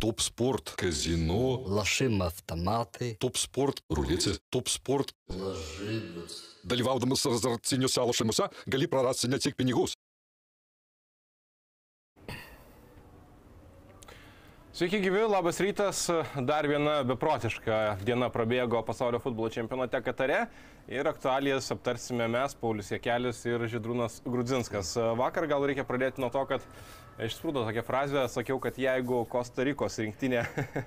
топ-спорт, казино, Лошим автоматы. топ-спорт, рулеці, топ-спорт. Ложились. Dalyvaudamas azartiniuose lošimuose gali prarasti ne tik pinigus. Sveiki gyvi, labas rytas. Dar viena beprotiška diena prabėgo pasaulio futbolo čempionate Katare ir aktualijas aptarsime mes, Paulius Jekelis ir Židrūnas Grudzinskas. Vakar gal reikia pradėti nuo to, kad išsprūdo tokia frazė, sakiau, kad jeigu Kostarikos rinktinė,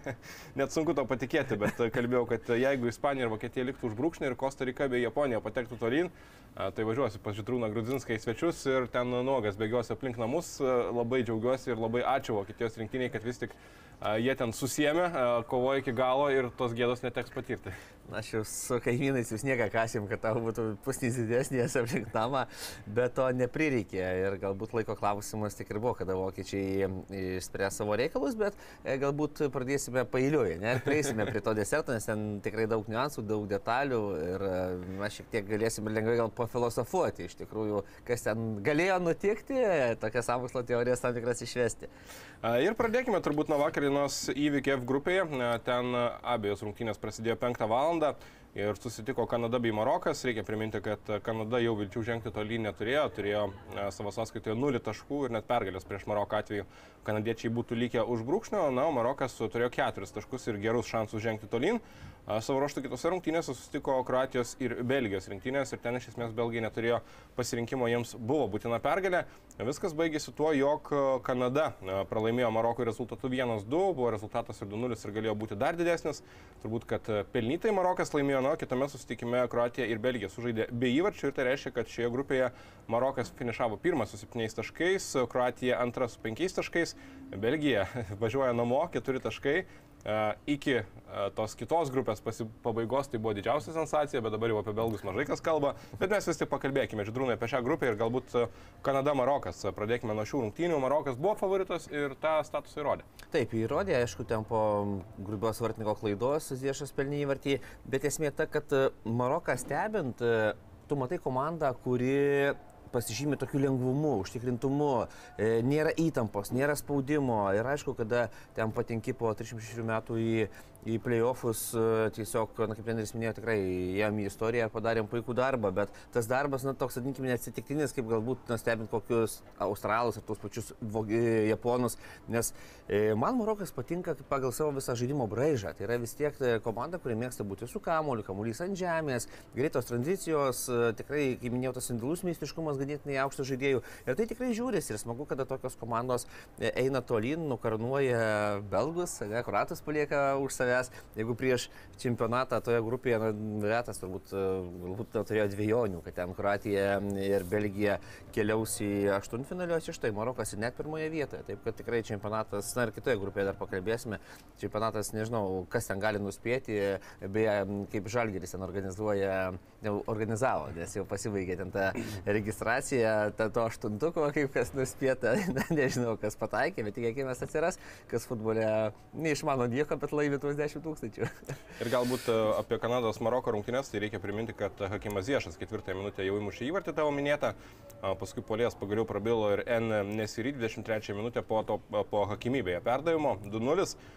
net sunku to patikėti, bet kalbėjau, kad jeigu Ispanija ir Vokietija liktų už brūkšnį ir Kostarika bei Japonija patektų tolyn, tai važiuosiu pas Židrūną Grudzinską į svečius ir ten nuogas bėgiosiu aplink namus. Labai džiaugiuosi ir labai ačiū Vokietijos rinktiniai, kad vis tik jie ten susiemė, a, kovojo iki galo ir tos gėdos neteks patirti. Na, Aš jau su kaimynais jūs nieko kasim, kad tau būtų pusnys didesnės aplink namą, bet to neprireikė. Ir galbūt laiko klausimas tik ir buvo, kada vokiečiai išspręs savo reikalus, bet e, galbūt pradėsime pailiui, ne? Prieisime prie to deserto, nes ten tikrai daug niuansų, daug detalių ir e, mes šiek tiek galėsime lengvai gal pafilosofuoti iš tikrųjų, kas ten galėjo nutikti, tokias sąmokslo teorijas tam tikras išvesti. Ir pradėkime turbūt nuo vakarinės įvykių F grupėje. A, Ten abejos rungtynės prasidėjo 5 val. ir susitiko Kanada bei Marokas. Reikia priminti, kad Kanada jau vilčių žengti tolyn neturėjo, turėjo a, savo sąskaitoje 0 taškų ir net pergalės prieš Maroką atveju kanadiečiai būtų likę už brūkšnio, na, o Marokas turėjo 4 taškus ir gerus šansus žengti tolyn. Savo ruoštų kitose rungtynėse susitiko Kroatijos ir Belgijos rungtynės ir ten iš esmės Belgija neturėjo pasirinkimo, jiems buvo būtina pergalė. Viskas baigėsi tuo, jog Kanada pralaimėjo Marokui rezultatu 1-2, buvo rezultatas ir 2-0 ir galėjo būti dar didesnis. Turbūt, kad pelnytai Marokas laimėjo, na, kitame susitikime Kroatija ir Belgija sužaidė be įvarčių ir tai reiškia, kad šioje grupėje Marokas finišavo pirmas su 7 taškais, Kroatija antras su 5 taškais, Belgija važiuoja namo 4 taškai. E, Iki e, tos kitos grupės pabaigos tai buvo didžiausia sensacija, bet dabar jau apie belgus mažai kas kalba. Bet mes vis tik pakalbėkime, žydrūnai, apie šią grupę ir galbūt e, Kanada-Marokas. Pradėkime nuo šių rungtynių. Marokas buvo favoritas ir tą statusą įrodė. Taip, įrodė, aišku, ten po grubios vartininko klaidos Ziešas pelnė įvartį, bet esmė ta, kad Maroką stebint, tu matai komandą, kuri pasižymė tokiu lengvumu, užtikrintumu, e, nėra įtampos, nėra spaudimo. Ir aišku, kada ten patenki po 36 metų į, į playoffus, e, tiesiog, na, kaip treneris minėjo, tikrai jam į istoriją padarėm puikų darbą, bet tas darbas, na, toks, vadinkime, neatsitiktinis, kaip galbūt, na, stebint kokius australus ar tos pačius e, japonus, nes e, man Marokas patinka pagal savo visą žaidimo braižą. Tai yra vis tiek e, komanda, kuri mėgsta būti su kamuoliu, kamuolys ant žemės, greitos tranzicijos, tikrai, kaip minėjau, tas indulus meistriškumas ganėtinai aukštas žaidėjų. Ir tai tikrai žiūrės ir smagu, kada tokios komandos eina tolyn, nukarnuoja belgus, ne, kuratus palieka už savęs. Jeigu prieš čempionatą toje grupėje, na, retas turbūt, e, galbūt turėjo dviejonių, kad ten Kroatija ir Belgija keliaus į aštuntfinalius, iš tai Marokas ir net pirmoje vietoje. Taip kad tikrai čempionatas, na ir kitoje grupėje dar pakalbėsime, čempionatas, nežinau, kas ten gali nuspėti, beje, kaip Žalgeris ten organizuoja, organizavo, nes jau pasibaigė ten ta registracija, ta to aštuntuko, kaip kas nuspėta, na, nežinau, kas pataikė, bet tikėkime atsiras, kas futbole neišmano nieko, bet laimi tuos 10 tūkstančių. Ir galbūt e, apie Kanados Maroko rungtynės, tai reikia priminti, kad Hakimas Ziešas ketvirtąją minutę jau įmušė įvartį tavo minėtą, paskui polės pagaliau prabilo ir N Nesiri 23 minutę po, to, po Hakimybėje perdavimo 2-0. A,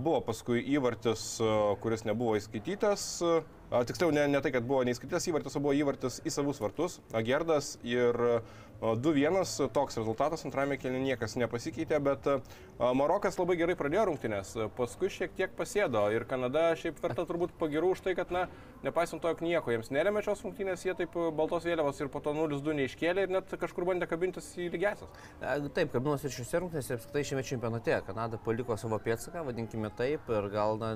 Buvo paskui įvartis, kuris nebuvo įskaitytas. Tiksliau, ne, ne tai, kad buvo neįskaitytas įvartis, o buvo įvartis į savus vartus. Agerdas ir 2-1 toks rezultatas, antrame kelyje niekas nepasikeitė, bet Marokas labai gerai pradėjo rungtynės, paskui šiek tiek pasėdo ir Kanada šiaip verta turbūt pagirų už tai, kad, na, nepaisant to, jog nieko jiems neremė šios rungtynės, jie taip baltos vėliavos ir po to 0-2 neiškėlė ir net kažkur bandė kabintis į lygiasias. Taip, kabinos ir šiuose rungtynėse apskritai šiame čempionate Kanada paliko savo pėdsaką, vadinkime taip, ir gal na...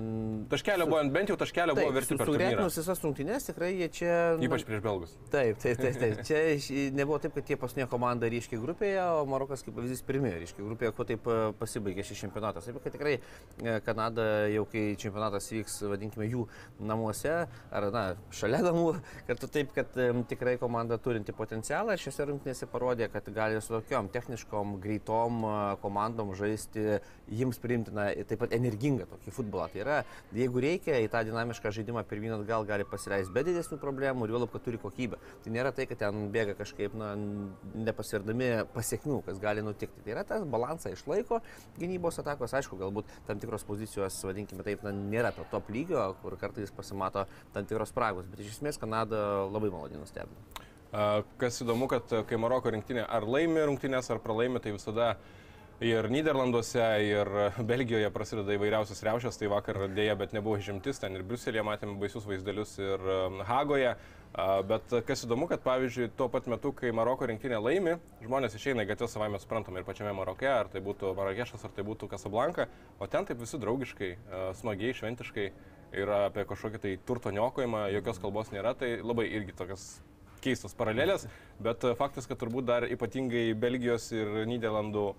Taškelio buvo, bent jau taškelio buvo verti. Sugretinus visas rungtynės, tikrai jie čia... Ypač prieš belgus. Taip, taip, taip. taip. Čia nebuvo taip, kad tie paskutinė komanda ryškiai grupėje, o Marokas kaip pavyzdys pirmie ryškiai grupėje, kuo taip e, pasibaigė šis čempionatas. Taip, kad tikrai e, Kanada jau kai čempionatas vyks, vadinkime, jų namuose, ar, na, šalia namų, kad taip, kad tikrai komanda turinti potencialą šiose rungtynėse parodė, kad gali su tokiom techniškom, greitom e, komandom žaisti jiems priimtiną, taip pat energingą tokį futbolą. Tai yra, jeigu reikia į tą dinamišką žaidimą pirmin atgal gal gali pasileisti be didesnių problemų ir juolab, kad turi kokybę. Tai nėra tai, kad ten bėga kažkaip, na, nepasirdami pasiekmių, kas gali nutikti. Tai yra tas balansą išlaiko gynybos atakos, aišku, galbūt tam tikros pozicijos, vadinkime taip, na, nėra to top lygio, kur kartais pasimato tam tikros spragos, bet iš esmės Kanada labai maloniai nustebino. Kas įdomu, kad kai Maroko rinktinė ar laimi rungtynės, ar pralaimi, tai visada ir Niderlanduose, ir Belgijoje prasideda įvairiausios reušės, tai vakar dėja, bet nebuvo žimtis, ten ir Briuselėje matėme baisius vaizdelius ir a, Hagoje. Bet kas įdomu, kad pavyzdžiui, tuo pat metu, kai Maroko rinktinė laimi, žmonės išeina į gatvę savai mes suprantame ir pačiame Maroke, ar tai būtų Marakešas, ar tai būtų Kasablanka, o ten taip visi draugiškai, smagiai, šventiškai ir apie kažkokį tai turto niokojimą, jokios kalbos nėra, tai labai irgi tokias keistos paralelės, bet faktas, kad turbūt dar ypatingai Belgijos ir Niderlandų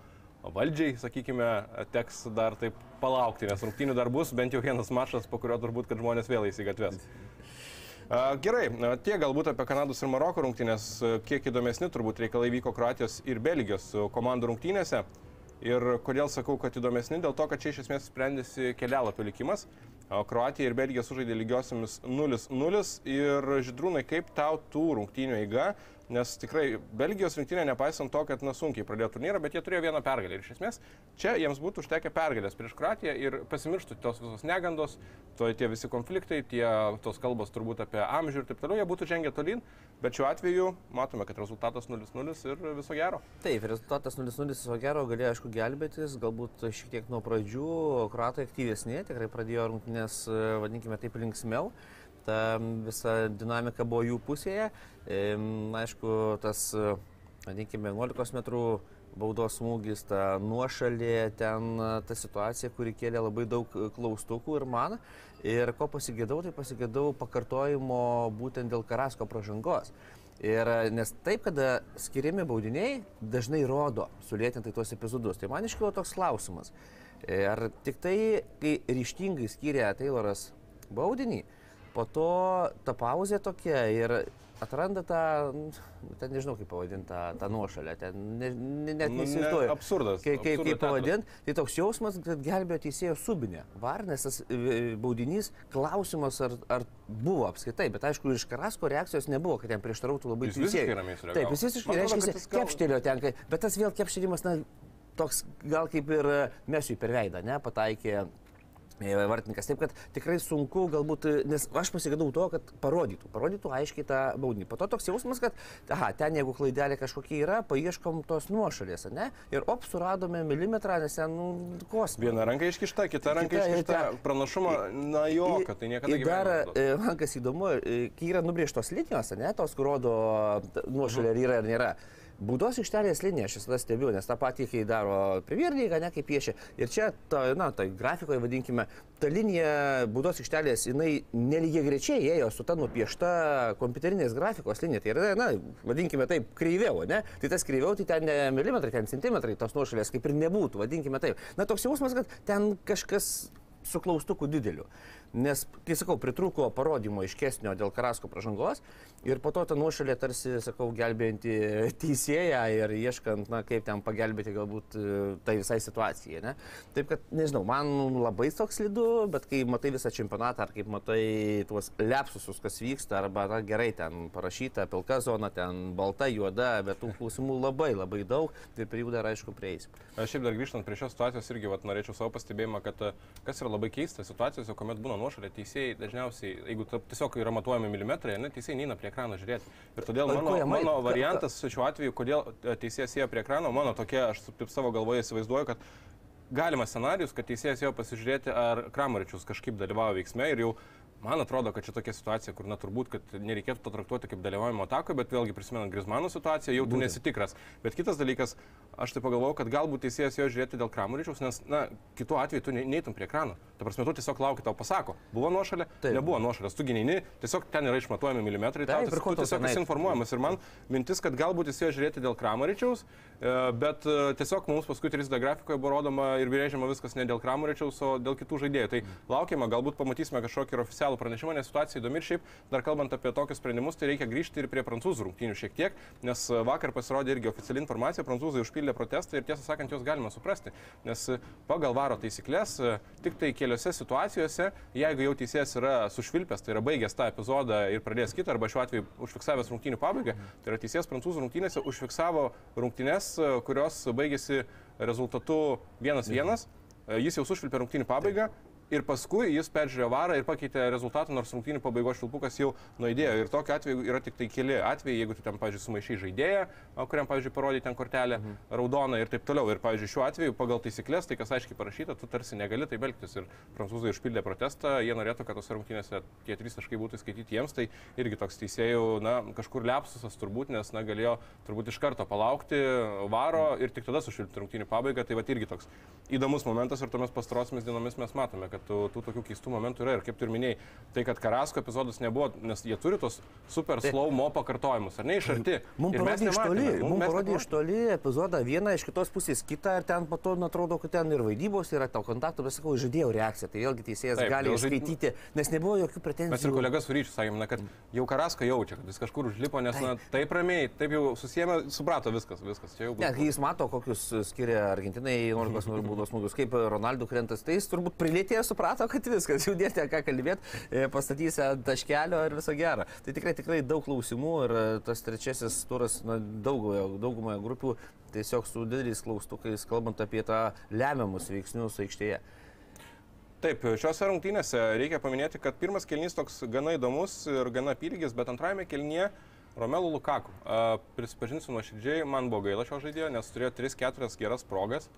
valdžiai, sakykime, teks dar taip palaukti, nes rungtynių dar bus bent jau vienas mačas, po kurio turbūt, kad žmonės vėl įsigatves. Gerai, a, tiek galbūt apie Kanados ir Maroko rungtynės, kiek įdomesni turbūt reikalai vyko Kroatijos ir Belgijos komandų rungtynėse. Ir kodėl sakau, kad įdomesni, dėl to, kad čia iš esmės sprendėsi kelialapio likimas. Kroatija ir Belgija sužaidė lygiosiamis 0-0 ir žydrūnai, kaip tau tų rungtynių eiga, nes tikrai Belgijos rinktinė, nepaisant to, kad nesunkiai pradėjo turnyrą, bet jie turėjo vieną pergalę. Ir iš esmės čia jiems būtų užtekę pergalės prieš Kroatiją ir pasimirštų tos visos negandos, to tie visi konfliktai, tie tos kalbos turbūt apie amžių ir taip toliau, jie būtų žengę tolyn, bet šiuo atveju matome, kad rezultatas 0-0 ir viso gero. Taip, rezultatas 0-0 viso gero galėjo aišku gelbėtis, galbūt šiek tiek nuo pradžių, kruatai aktyvesni, tikrai pradėjo rungtynės, e, vadinkime taip, linksmiau. Ta visa dinamika buvo jų pusėje. Aišku, tas, vadinkime, 11 metrų baudos smūgis, ta nuošalė, ten ta situacija, kuri kėlė labai daug klaustukų ir man. Ir ko pasigėdau, tai pasigėdau pakartojimo būtent dėl Karasko pažangos. Ir nes taip, kada skiriami baudiniai dažnai rodo sulėtintai tuos epizodus. Tai man iškilo toks klausimas. Ar tik tai, kai ryštingai skiria Tayloras baudinį, po to ta pauzė tokia ir atranda tą, nu, ten nežinau kaip pavadinti, tą, tą nuošalę, ten ne, ne, net Nu, ne, neįsivaizduoju. absurdas, Kaip, kaip, absurdo kaip pavadinti, tai toks jausmas, kad gelbėjo teisėjo subinė. Varnės tas e, baudinys, klausimas, ar, ar buvo apskaitai, bet aišku, iš Karasko reakcijos nebuvo, kad jam prieštarautų labai sureagavo. Taip, jis visiškai reiškia, gal- kepštelio tenka, bet tas vėl kepštelimas, na, toks gal kaip ir e, mesiui per veidą, ne, pataikė e, vartininkas. Taip, kad tikrai sunku galbūt, e, nes aš pasigadau to, kad parodytų, parodytų aiškiai tą baudinį. Po to toks jausmas, kad, aha, ten jeigu klaidelė kažkokia yra, paieškom tos nuošalės, ne? Ir op, suradome milimetrą, nes ten, nu, kosmosas. Viena ranka iškišta, kita ranka Kita ir iškišta. ten- Pranašumą, na jo, kad tai niekada dar, gyvenime neduos. e, man kas įdomu, e, kai yra nubrėžtos linijos, ne, tos, kur rodo nuošalė ar yra ar nėra. Būdos aikštelės linija, aš visada stebiu, nes tą patį, kai daro League, ne, kaip piešia. Ir čia, ta, na, tai grafikoje, vadinkime, ta linija būdos aikštelės, jinai nelygiai grečiai ėjo su ta nupiešta kompiuterinės grafikos linija. Tai yra, na, vadinkime taip, kreivėvo, ne? Tai tas kreivėvo, tai ten ne milimetrai, ten centimetrai tos nuošalės kaip ir nebūtų, vadinkime taip. Na, toks jausmas, kad ten kažkas su klaustuku dideliu. Nes, kai sakau, pritruko parodymo iškesnio dėl Karasko pažangos ir po to ta nuošalė tarsi, sakau, gelbėjanti teisėją ir ieškant, na, kaip ten pagelbėti galbūt e, tai visai situacijai. Ne? Taip kad, nežinau, man labai toks slidu, bet kai matai visą čempionatą, ar kaip matai tuos lepsusus, kas vyksta, arba na, gerai ten parašyta, pilka zona, ten balta, juoda, bet tų klausimų labai labai daug ir prie jų dar aišku prieis. Aš šiaip dar grįžtant prie šios situacijos irgi vat, norėčiau savo pastebėjimą, kad e, kas yra labai keista situacijose, kuomet būna nuošalė, teisėjai dažniausiai, jeigu tiesiog yra matuojami milimetrai, ne, teisėjai neina prie ekrano žiūrėti. Ir todėl mano, mano variantas šiuo atveju, kodėl e, teisėjas ėjo prie ekrano, mano tokia, aš taip savo galvoje įsivaizduoju, kad galimas scenarius, kad teisėjas ėjo pasižiūrėti, ar Kramaričius kažkaip dalyvavo veiksme ir jau Man atrodo, kad čia tokia situacija, kur na turbūt, kad nereikėtų to traktuoti kaip dalyvavimo atakoje, bet vėlgi prisimenant Grismano situaciją, jau tu nesitikras. Bet kitas dalykas, aš tai pagalvojau, kad galbūt teisėjas jo žiūrėti dėl Kramuričiaus, nes, na, kitu atveju tu ne- neitum prie ekrano. Ta prasme, tu tiesiog lauki, tau pasako, buvo nuošalė, Taip. nebuvo nuošalės, tu gynini, tiesiog ten yra išmatuojami milimetrai, tau tiesiog, tu tiesiog esi informuojamas. Ir man mintis, kad galbūt jis ėjo žiūrėti dėl Kramuričiaus, e, bet e, tiesiog mums paskui 3D grafikoje buvo rodoma ir brėžiama viskas ne dėl Kramuričiaus, o dėl kitų žaidėjų. Tai laukiama, galbūt pamatysime kažkokį oficialų specialų pranešimą, nes situacija įdomi ir šiaip, dar kalbant apie tokius sprendimus, tai reikia grįžti ir prie prancūzų rungtynių šiek tiek, nes vakar pasirodė irgi oficiali informacija, prancūzai užpildė protestą ir tiesą sakant, juos galima suprasti, nes pagal varo taisyklės tik tai keliose situacijose, jeigu jau teisėjas yra sušvilpęs, tai yra baigęs tą epizodą ir pradėjęs kitą, arba šiuo atveju užfiksavęs rungtynių pabaigą, tai yra teisėjas prancūzų rungtynėse užfiksavo rungtynės, kurios baigėsi rezultatu 1-1, jis jau sušvilpė rungtynių pabaigą ir paskui jis peržiūrėjo varą ir pakeitė rezultatą, nors rungtynių pabaigos švilpukas jau nuėdėjo. Ir tokiu atveju yra tik tai keli atvejai, jeigu tu ten, pavyzdžiui, sumaišiai žaidėją, o kuriam, pavyzdžiui, parodė ten kortelę mhm. raudoną ir taip toliau. Ir, pavyzdžiui, šiuo atveju pagal taisyklės, tai kas aiškiai parašyta, tu tarsi negali taip elgtis. Ir prancūzai užpildė protestą, jie norėtų, kad tose rungtynėse tie trys taškai būtų skaityti jiems, tai irgi toks teisėjų, na, kažkur lepsusas turbūt, nes, na, galėjo turbūt iš karto palaukti varo ir tik tada sušvilpti rungtynių pabaigą. Tai va irgi toks įdomus momentas ir tomis pastarosiamis dienomis mes matome, kad tų, tų tokių keistų momentų yra. Ir kaip tu ir minėjai, tai kad Karasko epizodas nebuvo, nes jie turi tos super slow mo pakartojimus, ar ne iš arti. Mums parodė iš toli, mums parodė iš toli epizodą vieną, iš kitos pusės kitą ir ten po to atrodo, kad ten ir vaidybos yra tau kontaktų, bet sakau, žaidėjų reakcija. Tai vėlgi teisėjas Taip, gali skaityti, nes nebuvo jokių pretenzijų. Mes ir kolegas Ryčius sakėme, na, kad jau Karasko jaučia, kad jis kažkur užlipo, nes taip, na, taip ramiai, taip jau susijęme, suprato viskas, viskas. Čia jau buvo. Ne, jis mato, kokius skiria Argentinai 11 baudos smūgius, kaip Ronaldų krentas, tai jis turbūt prilėtė suprato, kad viskas, jau dėtė ką kalbėti, pastatysi ant taškelio ir viso gero. Tai tikrai, tikrai daug klausimų ir e, tas trečiasis turas na, daugumoje, daugumoje grupių tiesiog su dideliais klaustukais, kalbant apie tą lemiamus veiksnius aikštėje. Taip, šiuose rungtynėse reikia paminėti, kad pirmas kelnys toks gana įdomus ir gana apylygis, bet antrajame kelnyje Romelu Lukaku. Prisipažinsiu nuoširdžiai, man buvo gaila šio žaidėjo, nes turėjo 3-4 geras progas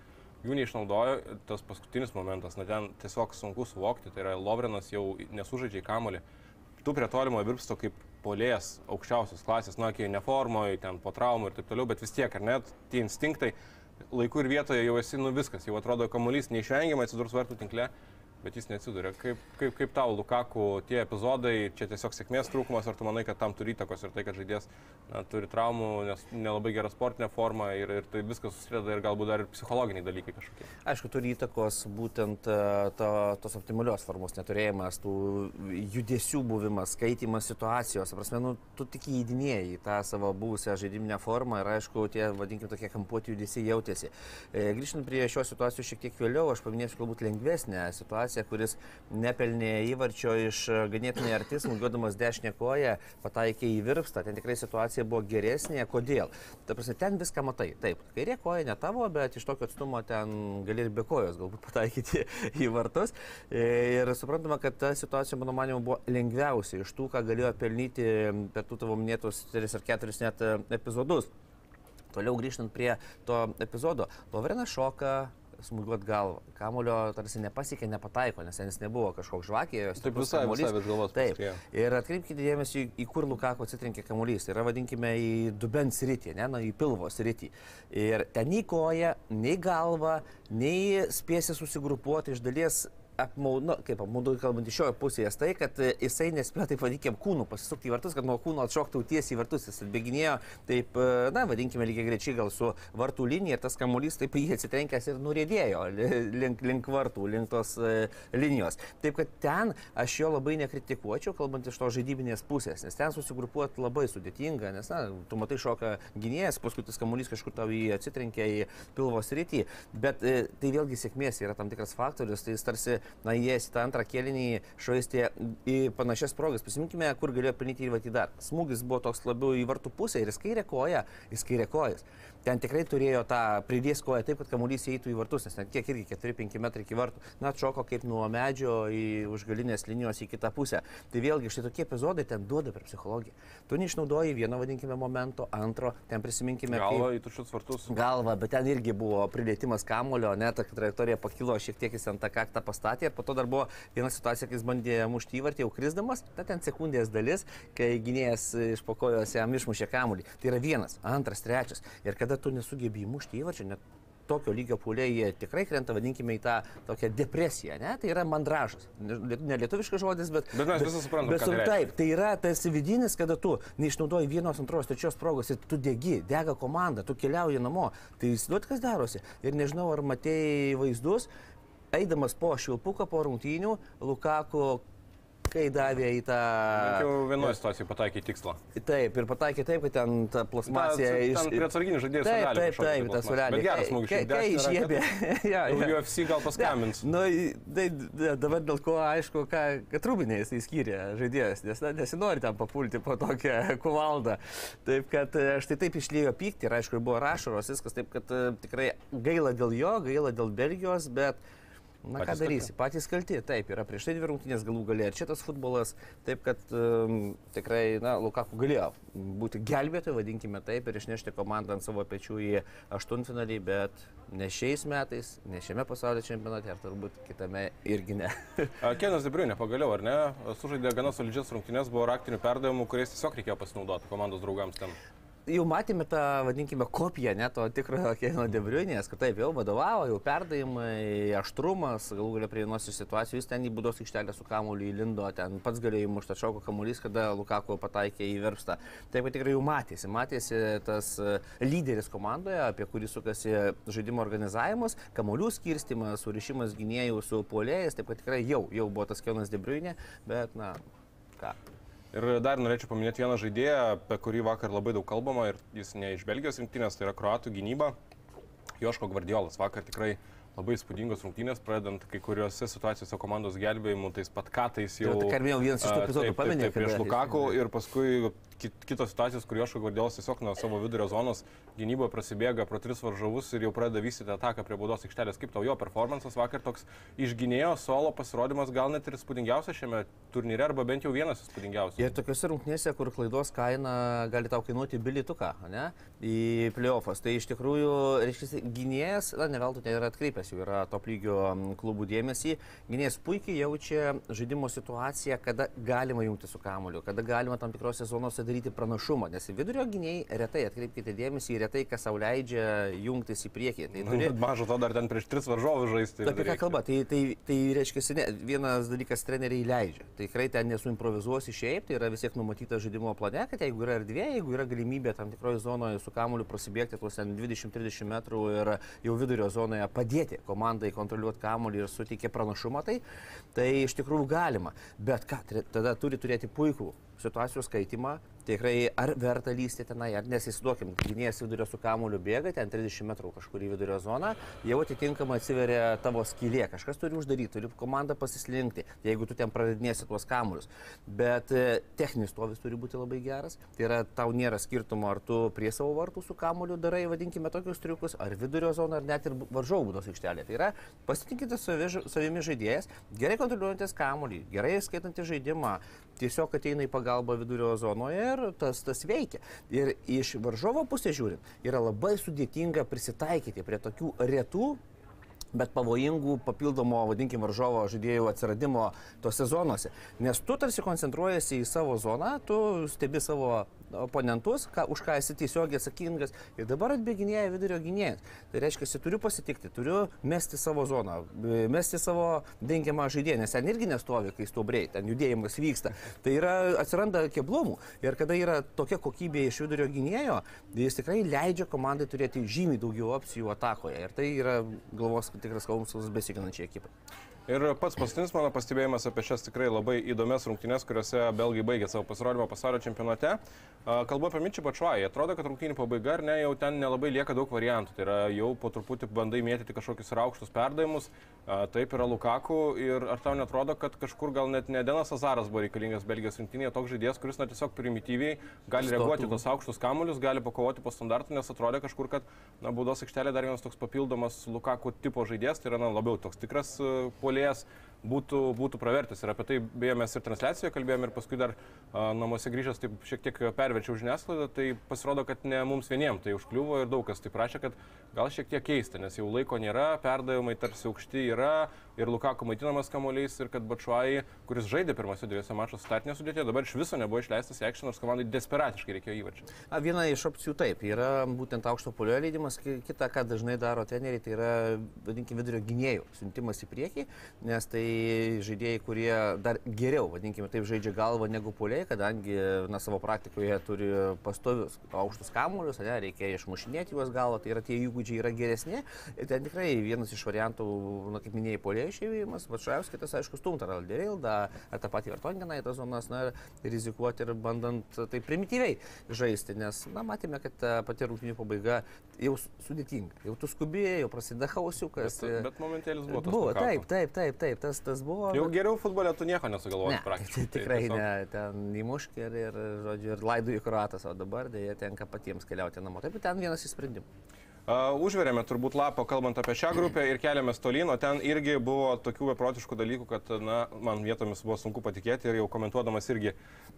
jų neišnaudojo, tas paskutinis momentas, na ten tiesiog sunku suvokti, tai yra Lovrenas jau nesužaidžia į kamolį, tu prie tolimo virpsto kaip polės aukščiausios klasės, na, kai neformoje, ten po traumų ir taip toliau, bet vis tiek, ar net tie instinktai laiku ir vietoje jau esi, nu viskas, jau atrodo kamuolys neišvengiamai atsidurs vartų tinkle bet jis neatsiduria. Kaip, kaip, kaip tau, Lukaku, tie epizodai, čia tiesiog sėkmės trūkumas, ar tu manai, kad tam turi įtakos ir tai, kad žaidėjas na, turi traumų, nes nelabai gerą sportinę formą ir, ir tai viskas susideda ir galbūt dar ir psichologiniai dalykai kažkokie. Aišku, turi įtakos būtent e, to, tos optimalios formos neturėjimas, tų judesių buvimas, skaitimas situacijos. Prasme, nu, tu tik įdinėjai tą savo buvusią žaidiminę formą ir aišku, tie, vadinkime, tokie kampuoti judesiai jautėsi. E, grįžtant prie šios situacijos šiek tiek vėliau, aš paminėsiu galbūt lengvesnę situaciją situaciją, kuris nepelnė įvarčio iš e, ganėtinai arti, smūgiuodamas dešinę koją, pataikė į virpstą. Ten tikrai situacija buvo geresnė. Kodėl? Ta prasme, ten viską matai. Taip, kairė koja ne tavo, bet iš tokio atstumo ten gali ir be kojos galbūt pataikyti į vartus. E, ir suprantama, kad ta situacija, mano manimu, buvo lengviausia iš tų, ką galėjo pelnyti per tų tavo minėtus 3 ar 4 net e, epizodus. Toliau grįžtant prie to epizodo, Lovrenas šoka, smūgiuot galvą. Kamulio tarsi nepasiekė, nepataiko, nes jis nebuvo kažkoks žvakė. Taip visai, visai bet galvos. Taip. Ir atkreipkite dėmesį, į kur Lukako atsitrinkė kamuolys. Tai yra, vadinkime, į dubens rytį, ne, na, į pilvos rytį. Ir ten nei koja, nei galva, nei spėsi susigrupuoti iš dalies apmaudu, kaip apmaudu kalbant iš šioje pusėje, tai, kad e, jisai nespėjo, taip vadinkim, kūnų pasisukti į vartus, kad nuo kūno atšoktų tiesiai į vartus. Jis atbėginėjo, taip, e, na, vadinkime, lygiai grečiai gal su vartų linija ir tas kamuolys taip jį atsitrenkęs ir nurėdėjo link, link vartų, link tos uh, linijos. Taip, kad ten aš jo labai nekritikuočiau, kalbant iš to žaidybinės pusės, nes ten susigrupuoti labai sudėtinga, nes, na, tu matai šoka gynėjas, paskui tas kamuolys kažkur tau jį atsitrenkia į pilvos rytį, bet tai vėlgi sėkmės yra tam tikras faktorius, tai jis tarsi na, jie į tą antrą kėlinį švaistė į panašias progas. Prisiminkime, kur galėjo pelnyti įvartį dar. Smūgis buvo toks labiau į vartų pusę ir jis kairė koja, jis kairė kojas ten tikrai turėjo tą pridės koją taip, kad kamuolys įeitų į vartus, nes net kiek irgi 4-5 metrai iki vartų, na, atšoko kaip nuo medžio į užgalinės linijos į kitą pusę. Tai vėlgi štai tokie epizodai ten duoda per psichologiją. Tu neišnaudoji vieno, vadinkime, momento, antro, ten prisiminkime. Galva kaip, į tuščius vartus. Galva, bet ten irgi buvo pridėtimas kamulio, net ta trajektorija pakilo šiek tiek jis ant tą kaktą pastatė ir po to dar buvo viena situacija, kai jis bandė mušti įvartį jau krisdamas, ta ten sekundės dalis, kai gynėjas iš pokojos jam išmušė kamulį. Tai yra vienas, antras, trečias. Ir kad kada tu nesugebi įmušti įvarčio, net tokio lygio puoliai jie tikrai krenta, vadinkime, į tą tokią depresiją, ne? Tai yra mandražas. Ne lietuviškas žodis, bet... Bet mes visi suprantame. Bet tai taip, tai yra tarsi vidinis, kada tu neišnaudoji vienos, antros, trečios progos ir tu degi, dega komanda, tu keliauji namo. Tai įsivaizduot, kas darosi. Ir nežinau, ar matėjai vaizdus, eidamas po švilpuką, po rungtynių, Lukaku kai davė į tą... Jau vienoje situacijoje pataikė į tikslą. Taip, ir pataikė taip, kad ten ta plasmasė iš... Ten prie atsarginių žaidėjų Taip, taip, taip, tai tas. Bet geras smūgis. Kai, išjėbė. ja, ja. UFC gal paskambins. Na, tai da- dabar dėl ko aišku, ką, kad rūbinė jisai skyrė žaidėjas, nes na, nesinori ten papulti po tokią kuvaldą. Taip kad e, štai taip išlėjo pykti ir aišku, buvo rašaros, viskas taip, kad e, tikrai gaila dėl jo, gaila dėl Belgijos, bet Na ką Patys darysi, patys kalti, taip, yra prieš tai dvi rungtynės galų galė ir šitas futbolas, taip kad um, tikrai, na, Lukaku galėjo būti gelbėtojai, vadinkime taip, ir išnešti komandą ant savo pečių į aštuntfinalį, bet ne šiais metais, ne šiame pasaulio čempionate, ir turbūt kitame irgi ne. Kenas Debriunė pagaliau, ar ne? Sužaidė gana solidžias rungtynės, buvo raktinių perdavimų, kuriais tiesiog reikėjo pasinaudoti komandos draugams ten. Jau matėme tą, vadinkime, kopiją net to tikrojo Keino Debriunės, kad taip jau vadovavo, jau perdavimai, aštrumas, galų galia prie vienos situacijų, jis ten į būdos aikštelę su kamuoliu įlindo, ten pats galėjo įmušti atšauko kamuolys, kada Lukaku pataikė į verpstą. Taip pat tikrai jau matėsi, matėsi tas e, lyderis komandoje, apie kurį sukasi žaidimo organizavimas, kamuolių skirstimas, surišimas gynėjų su puolėjais, taip pat tikrai jau, jau buvo tas Kenas Debriunė, bet na, ką. Ir dar norėčiau paminėti vieną žaidėją, apie kurį vakar labai daug kalbama ir jis ne iš Belgijos rinktinės, tai yra kroatų gynyba. Joško Gvardiolas vakar tikrai labai įspūdingos rungtynės, pradedant kai kuriuose situacijose komandos gelbėjimu, tais pat katais jau... Tai, ką minėjau, vienas iš tų epizodų taip, prieš Lukaku ir paskui kit- kitos situacijos, kur Joško Gvardiolas tiesiog nuo savo vidurio zonos gynyboje prasibėga pro tris varžovus ir jau pradeda vystyti ataką prie baudos aikštelės. Kaip tau jo performances vakar toks išginėjo solo pasirodymas gal net ir įspūdingiausias šiame turnyre, arba bent jau vienas įspūdingiausias. Ir tokiuose rungtynėse, kur klaidos kaina gali tau kainuoti bilietuką, ne, į playoffas, tai iš tikrųjų, reiškia, gynėjas, na, ne veltui ten yra atkreipęs, jau yra top lygio klubų dėmesį, gynėjas puikiai jaučia žaidimo situaciją, kada galima jungti su kamuoliu, kada galima tam tikrose zonose daryti pranašumą, nes vidurio gynėjai retai, atkreipkite dėmesį, retai kas sau leidžia jungtis į priekį. Tai turi, Mažo to dar ten prieš tris varžovus žaisti. Apie ką kalba? Tai, tai, tai reiškia, ne, vienas dalykas treneriai leidžia. Tai tikrai ten nesuimprovizuosi šiaip, tai yra vis tiek numatyta žaidimo plane, kad jeigu yra erdvė, jeigu yra galimybė tam tikroje zonoje su kamuoliu prasibėgti tuos ten 20-30 metrų ir jau vidurio zonoje padėti komandai kontroliuoti kamuolį ir suteikti pranašumą, tai, tai iš tikrųjų galima. Bet ką, tada turi turėti puikų situacijų skaitimą, tikrai ar verta lysti tenai, ar nesisiduokim, gynėjas vidurio su kamuoliu bėga, ten 30 metrų kažkur į vidurio zoną, jau atitinkamai atsiveria tavo skylė, kažkas turi uždaryti, turi komanda pasislinkti, jeigu tu ten pradėsi tuos kamuolius. Bet e, techninis stovis turi būti labai geras, tai yra tau nėra skirtumo, ar tu prie savo vartų su kamuoliu darai, vadinkime tokius triukus, ar vidurio zoną, ar net ir varžovų būdos aikštelė. Tai yra pasitinkite savi, savimi žaidėjas, gerai kontroliuojantis kamuolį, gerai skaitantis žaidimą, tiesiog ateina į pagalbą vidurio zonoje ir tas, tas veikia. Ir iš varžovo pusės žiūrint, yra labai sudėtinga prisitaikyti prie tokių retų bet pavojingų papildomo, vadinkime, varžovo žaidėjų atsiradimo tose zonose. Nes tu tarsi koncentruojasi į savo zoną, tu stebi savo oponentus, ką, už ką esi tiesiogiai atsakingas ir dabar atbėginėja vidurio gynėjas. Tai reiškia, turiu pasitikti, turiu mesti savo zoną, e, mesti savo dengiamą žaidėją, nes ten irgi nestovi, kai stuobriai, ten judėjimas vyksta. Tai yra, atsiranda keblumų ir kada yra tokia kokybė iš vidurio gynėjo, jis tikrai leidžia komandai turėti žymiai daugiau opcijų atakoje. Ir tai yra galvos tikras kalbus besiginančiai ekipai. Ir pats paskutinis mano pastebėjimas apie šias tikrai labai įdomias rungtynes, kuriuose belgai baigė savo pasirodymą pasaulio čempionate. Kalbu apie Mičį Pačuai. Atrodo, kad rungtynių pabaiga, ar ne, jau ten nelabai lieka daug variantų. Tai yra jau po truputį bandai mėtyti kažkokius raukštus perdavimus. Taip yra Lukaku. Ir ar tau netrodo, kad kažkur gal net ne Denas Azaras buvo reikalingas Belgijos rinktinėje, toks žaidėjas, kuris na, tiesiog primityviai gali reaguoti tos aukštus kamuolius, gali pakovoti po standartų, nes atrodė kažkur, kad na, baudos aikštelė dar vienas toks papildomas Lukaku tipo žaidėjas, tai yra na, labiau toks tikras uh, Mulheres būtų, būtų pravertis. Ir apie tai beje mes ir transliacijoje kalbėjome ir paskui dar a, namuose grįžęs taip šiek tiek perverčiau žiniasklaidą, tai pasirodo, kad ne mums vieniems tai užkliuvo ir daug kas tai prašė, kad gal šiek tiek keista, nes jau laiko nėra, perdavimai tarsi aukšti yra ir Lukaku maitinamas kamuoliais ir kad Bačuai, kuris žaidė pirmose dviejose mačuose startinė sudėtė, dabar iš viso nebuvo išleistas į aikštę, nors komandai desperatiškai reikėjo įvarčių. Viena iš opcijų taip, yra būtent aukšto polio leidimas, ki- kita, ką dažnai daro treneriai, tai yra, vadinkime, vidurio gynėjų siuntimas į priekį, nes tai žaidėjai, kurie dar geriau, vadinkime taip, žaidžia galvą negu puoliai, kadangi na, savo praktikoje turi pastovius aukštus kamuolius, ne, reikia išmušinėti juos galvą, tai yra tie įgūdžiai yra geresni. Ir ten tikrai vienas iš variantų, na, kaip minėjai, puoliai išėjimas, Vačiaus kitas, aišku, stumta ar Alderilda, ar tą patį Vertongeną į tas zonas, na, rizikuoti ir bandant tai primityviai žaisti, nes, na, matėme, kad pati rungtynių pabaiga jau sudėtinga, jau tu skubėjai, jau prasideda hausiukas. Bet, bet momentėlis buvo tas. Buvo, taip, taip, taip, taip, tas, tas buvo. Jau bet- geriau futbole tu nieko nesugalvoji Ne, praktiškai. tai tikrai tiesiog- ne, ten įmušk ir, ir, žodžiu, ir laidų į kruatas, o dabar dėja tenka patiems keliauti namo. Taip, ten vienas iš sprendimų. Uh, užverėme turbūt lapą, kalbant apie šią grupę ir keliamės tolyn, o ten irgi buvo tokių beprotiškų dalykų, kad, na, man vietomis buvo sunku patikėti ir jau komentuodamas irgi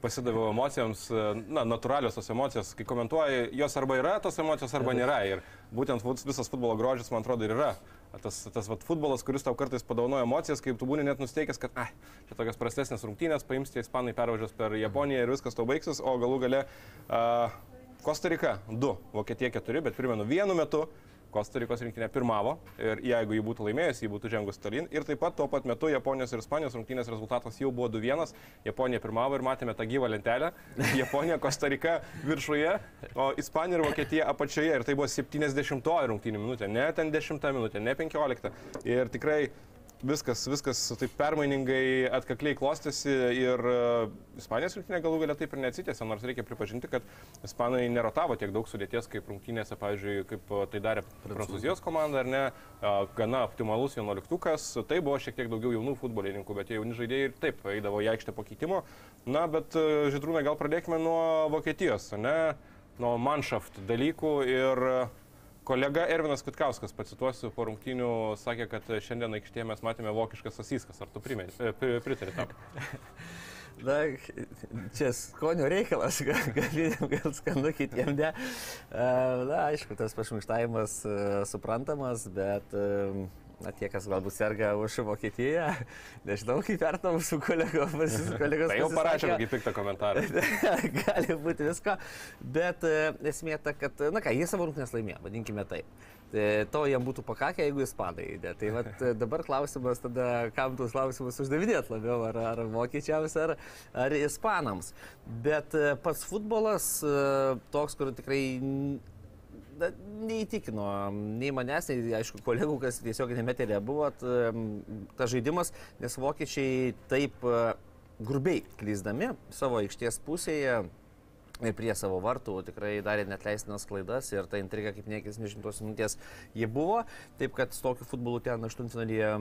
pasidaviau emocijoms, uh, na, natūralios tos emocijos, kai komentuoji, jos arba yra tos emocijos, arba nėra. Ir būtent visas futbolo grožis, man atrodo, ir yra. Tas, tas vat, futbolas, kuris tau kartais padaunoja emocijas, kaip tu būni net nusteikęs, kad, ai, čia tokios prastesnės rungtynės, paims tie ispanai pervažiuos per Japoniją ir viskas to baigsis, o galų gale uh, Kostarika 2, Vokietija 4, bet primenu, vienu metu Kostarikos rinktinė pirmavo ir jeigu jį būtų laimėjęs, jį būtų žengus tolyn. Ir taip pat tuo pat metu Japonijos ir Ispanijos rungtynės rezultatas jau buvo 2-1. Japonija pirmavo ir matėme tą gyvą lentelę. Japonija, Kostarika viršuje, o Ispanija ir Vokietija apačioje. Ir tai buvo 70 rungtynių minutė, ne ten 10 minutė, ne 15. Ir tikrai viskas, viskas taip permainingai atkakliai klostėsi ir uh, Ispanijos rinktinė galų galia taip ir neatsitėsi, nors reikia pripažinti, kad Ispanai nerotavo tiek daug sudėties kaip rungtynėse, pavyzdžiui, kaip uh, tai darė Prancūzijos komanda, ar ne, uh, gana optimalus vienuoliktukas, tai buvo šiek tiek daugiau jaunų futbolininkų, bet tie jauni žaidėjai ir taip eidavo į aikštę po keitimo. Na, bet Židrūnai, gal pradėkime nuo Vokietijos, ne, nuo Manshaft dalykų ir Kolega Ervinas Kutkauskas, pacituosiu, po rungtynių sakė, kad šiandien aikštėje mes matėme vokiškas asyskas. Ar tu e, pri- pritari tam? Na, čia skonio reikalas, gal, gal, skanu kitiems ne. E, Na, aišku, tas pašminkštavimas e, suprantamas, bet na, tie, kas galbūt serga už Vokietiją, nežinau, kaip vertinam su kolegos. kolegos Tai jau parašė kokį piktą komentarą. Gali būti visko, bet e, esmė ta, kad, na ką, jie savo rungtynės laimėjo, vadinkime taip. E, To jam būtų pakakę, jeigu ispanai. Ne? Tai vat, e, dabar klausimas tada, kam tuos klausimus uždavinėt labiau, ar, ar vokiečiams, ar, ar ispanams. Bet pats futbolas toks, kur tikrai neįtikino nei manęs, nei, aišku, kolegų, kas tiesiog nemetelė buvo tas žaidimas, nes vokiečiai taip e, grubiai klyzdami savo aikštės pusėje ir prie savo vartų tikrai darė net leistinas klaidas ir ta intriga kaip niekis nežintos minties jie buvo. Taip kad su tokiu futbolu ten aštuntfinalyje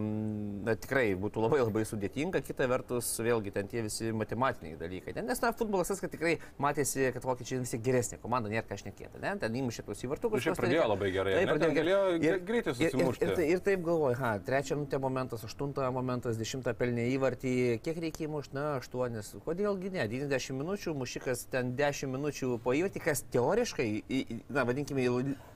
na, tikrai būtų labai labai sudėtinga. Kita vertus, vėlgi ten tie visi matematiniai dalykai. Ne? Nes na, futbolas tas, kad tikrai matėsi, kad vokiečiai vis tiek geresnė komanda, nėra ką šnekėti. Ne? Ten įmušė tuos įvartukus. Šiaip pradėjo labai gerai, Taip, ne? pradėjo Ten gerai. gre- greitai ir, ir, susimušti. ir, ir taip galvoju, ha, trečią minutę momentas, aštuntą momentas, dešimtą pelnė įvartį, kiek reikia įmušti, na, aštuonis. Kodėlgi ne, 90 minučių, mušikas ten 10 minučių įvartį, kas teoriškai, na, vadinkime,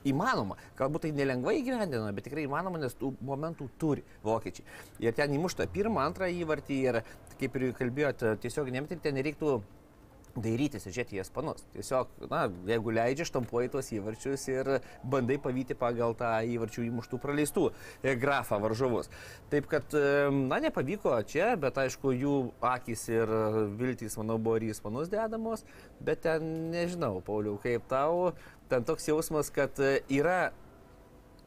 įmanoma. Galbūt tai nelengvai įgyvendina, bet tikrai įmanoma, nes tų momentų turi vokiečiai. Ir ten įmušta pirmą, antrą įvartį ir, kaip ir kalbėjote, tiesiog nemetai, ten nereiktų dairytis ir žiūrėti į espanus. Tiesiog, na, jeigu leidžia, štampuoji tuos įvarčius ir bandai pavyti pagal tą įvarčių įmuštų praleistų e, grafą varžovus. Taip kad, e, na, nepavyko čia, bet aišku, jų akis ir viltys, manau, buvo ir į ispanus dedamos, bet ten nežinau, Pauliau, kaip tau, ten toks jausmas, kad e, yra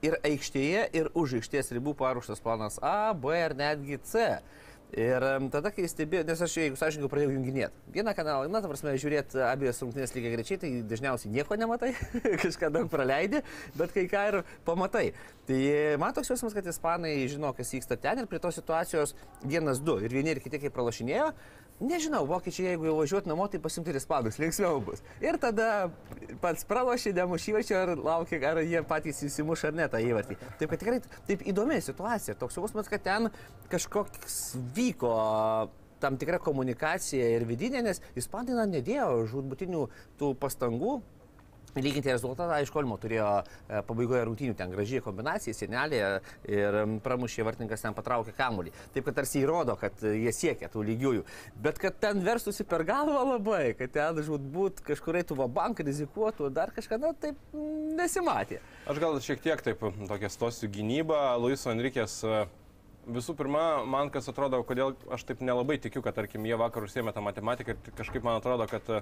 ir aikštėje, ir už aikštės ribų paruoštas planas A, B ar netgi C. Ir tada, kai stebėjau, nes aš, jeigu sąžininkai, pradėjau junginėti. Vieną kanalą, na, ta prasme, žiūrėti abiejos rungtynės lygiai grečiai, tai dažniausiai nieko nematai, kažką daug praleidi, bet kai ką ir pamatai. Tai man toks jausmas, kad ispanai žino, kas vyksta ten ir prie tos situacijos vienas, du ir vieni ir kiti kaip pralašinėjo. Nežinau, vokiečiai, jeigu jau važiuot namo, tai pasimti ir ispanus, linksmiau bus. Ir tada pats pralošė, nemuš įvarčio ir laukia, ar jie patys įsimuš ar ne tą įvartį. Taip, kad tikrai taip įdomi situacija. Toks jausmas, kad ten kažkoks vyko tam tikra komunikacija ir vidinė, nes ispanai na, nedėjo žudbutinių tų pastangų. Lyginti rezultatą, aišku, Olmo turėjo e, pabaigoje rungtynių ten gražiai kombinacija, senelė ir pramušė vartininkas ten patraukė kamuolį. Taip, kad tarsi įrodo, kad jie siekia tų lygiųjų. Bet kad ten verstusi per galvą labai, kad ten žudbūt kažkur eitų va banką, rizikuotų, dar kažką, na, taip nesimatė. Aš gal šiek tiek taip tokia stosiu gynybą. Luiso Enrikės e, visų pirma, man kas atrodo, kodėl aš taip nelabai tikiu, kad, tarkim, jie vakar užsėmė tą matematiką ir kažkaip man atrodo, kad e,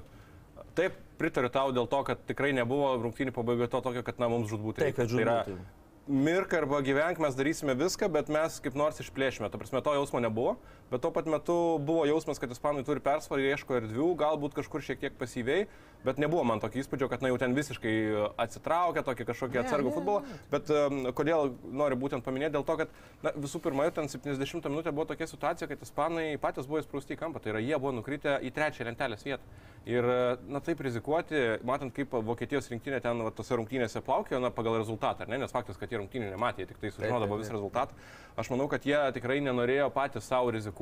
taip pritariu tau dėl to, kad tikrai nebuvo rungtynių pabaigoje to tokio, kad na, mums žudbūt Taip, kad Tai yra, žudbūt. mirk arba gyvenk, mes darysime viską, bet mes kaip nors išplėšime. Ta prasme, to jausmo nebuvo, bet tuo pat metu buvo jausmas, kad ispanai turi persvarą, ieško erdvių, galbūt kažkur šiek tiek pasyviai, bet nebuvo man tokio įspūdžio, kad na, jau ten visiškai atsitraukia tokį kažkokį atsargų futbolą. Bet um, kodėl noriu būtent paminėti, dėl to, kad na, visų pirma, jau ten 70 minutė buvo tokia situacija, kad ispanai patys buvo įsprausti į kampą, tai yra jie buvo nukritę į trečią lentelės vietą. Ir na taip rizikuoti, matant kaip Vokietijos rinktinė ten va, tose rungtynėse plaukėjo, na pagal rezultatą, ne, nes faktas, kad jie rungtynį nematė, tik tai sužinodavo visą rezultatą. Aš manau, kad jie tikrai nenorėjo patys savo rizikuoti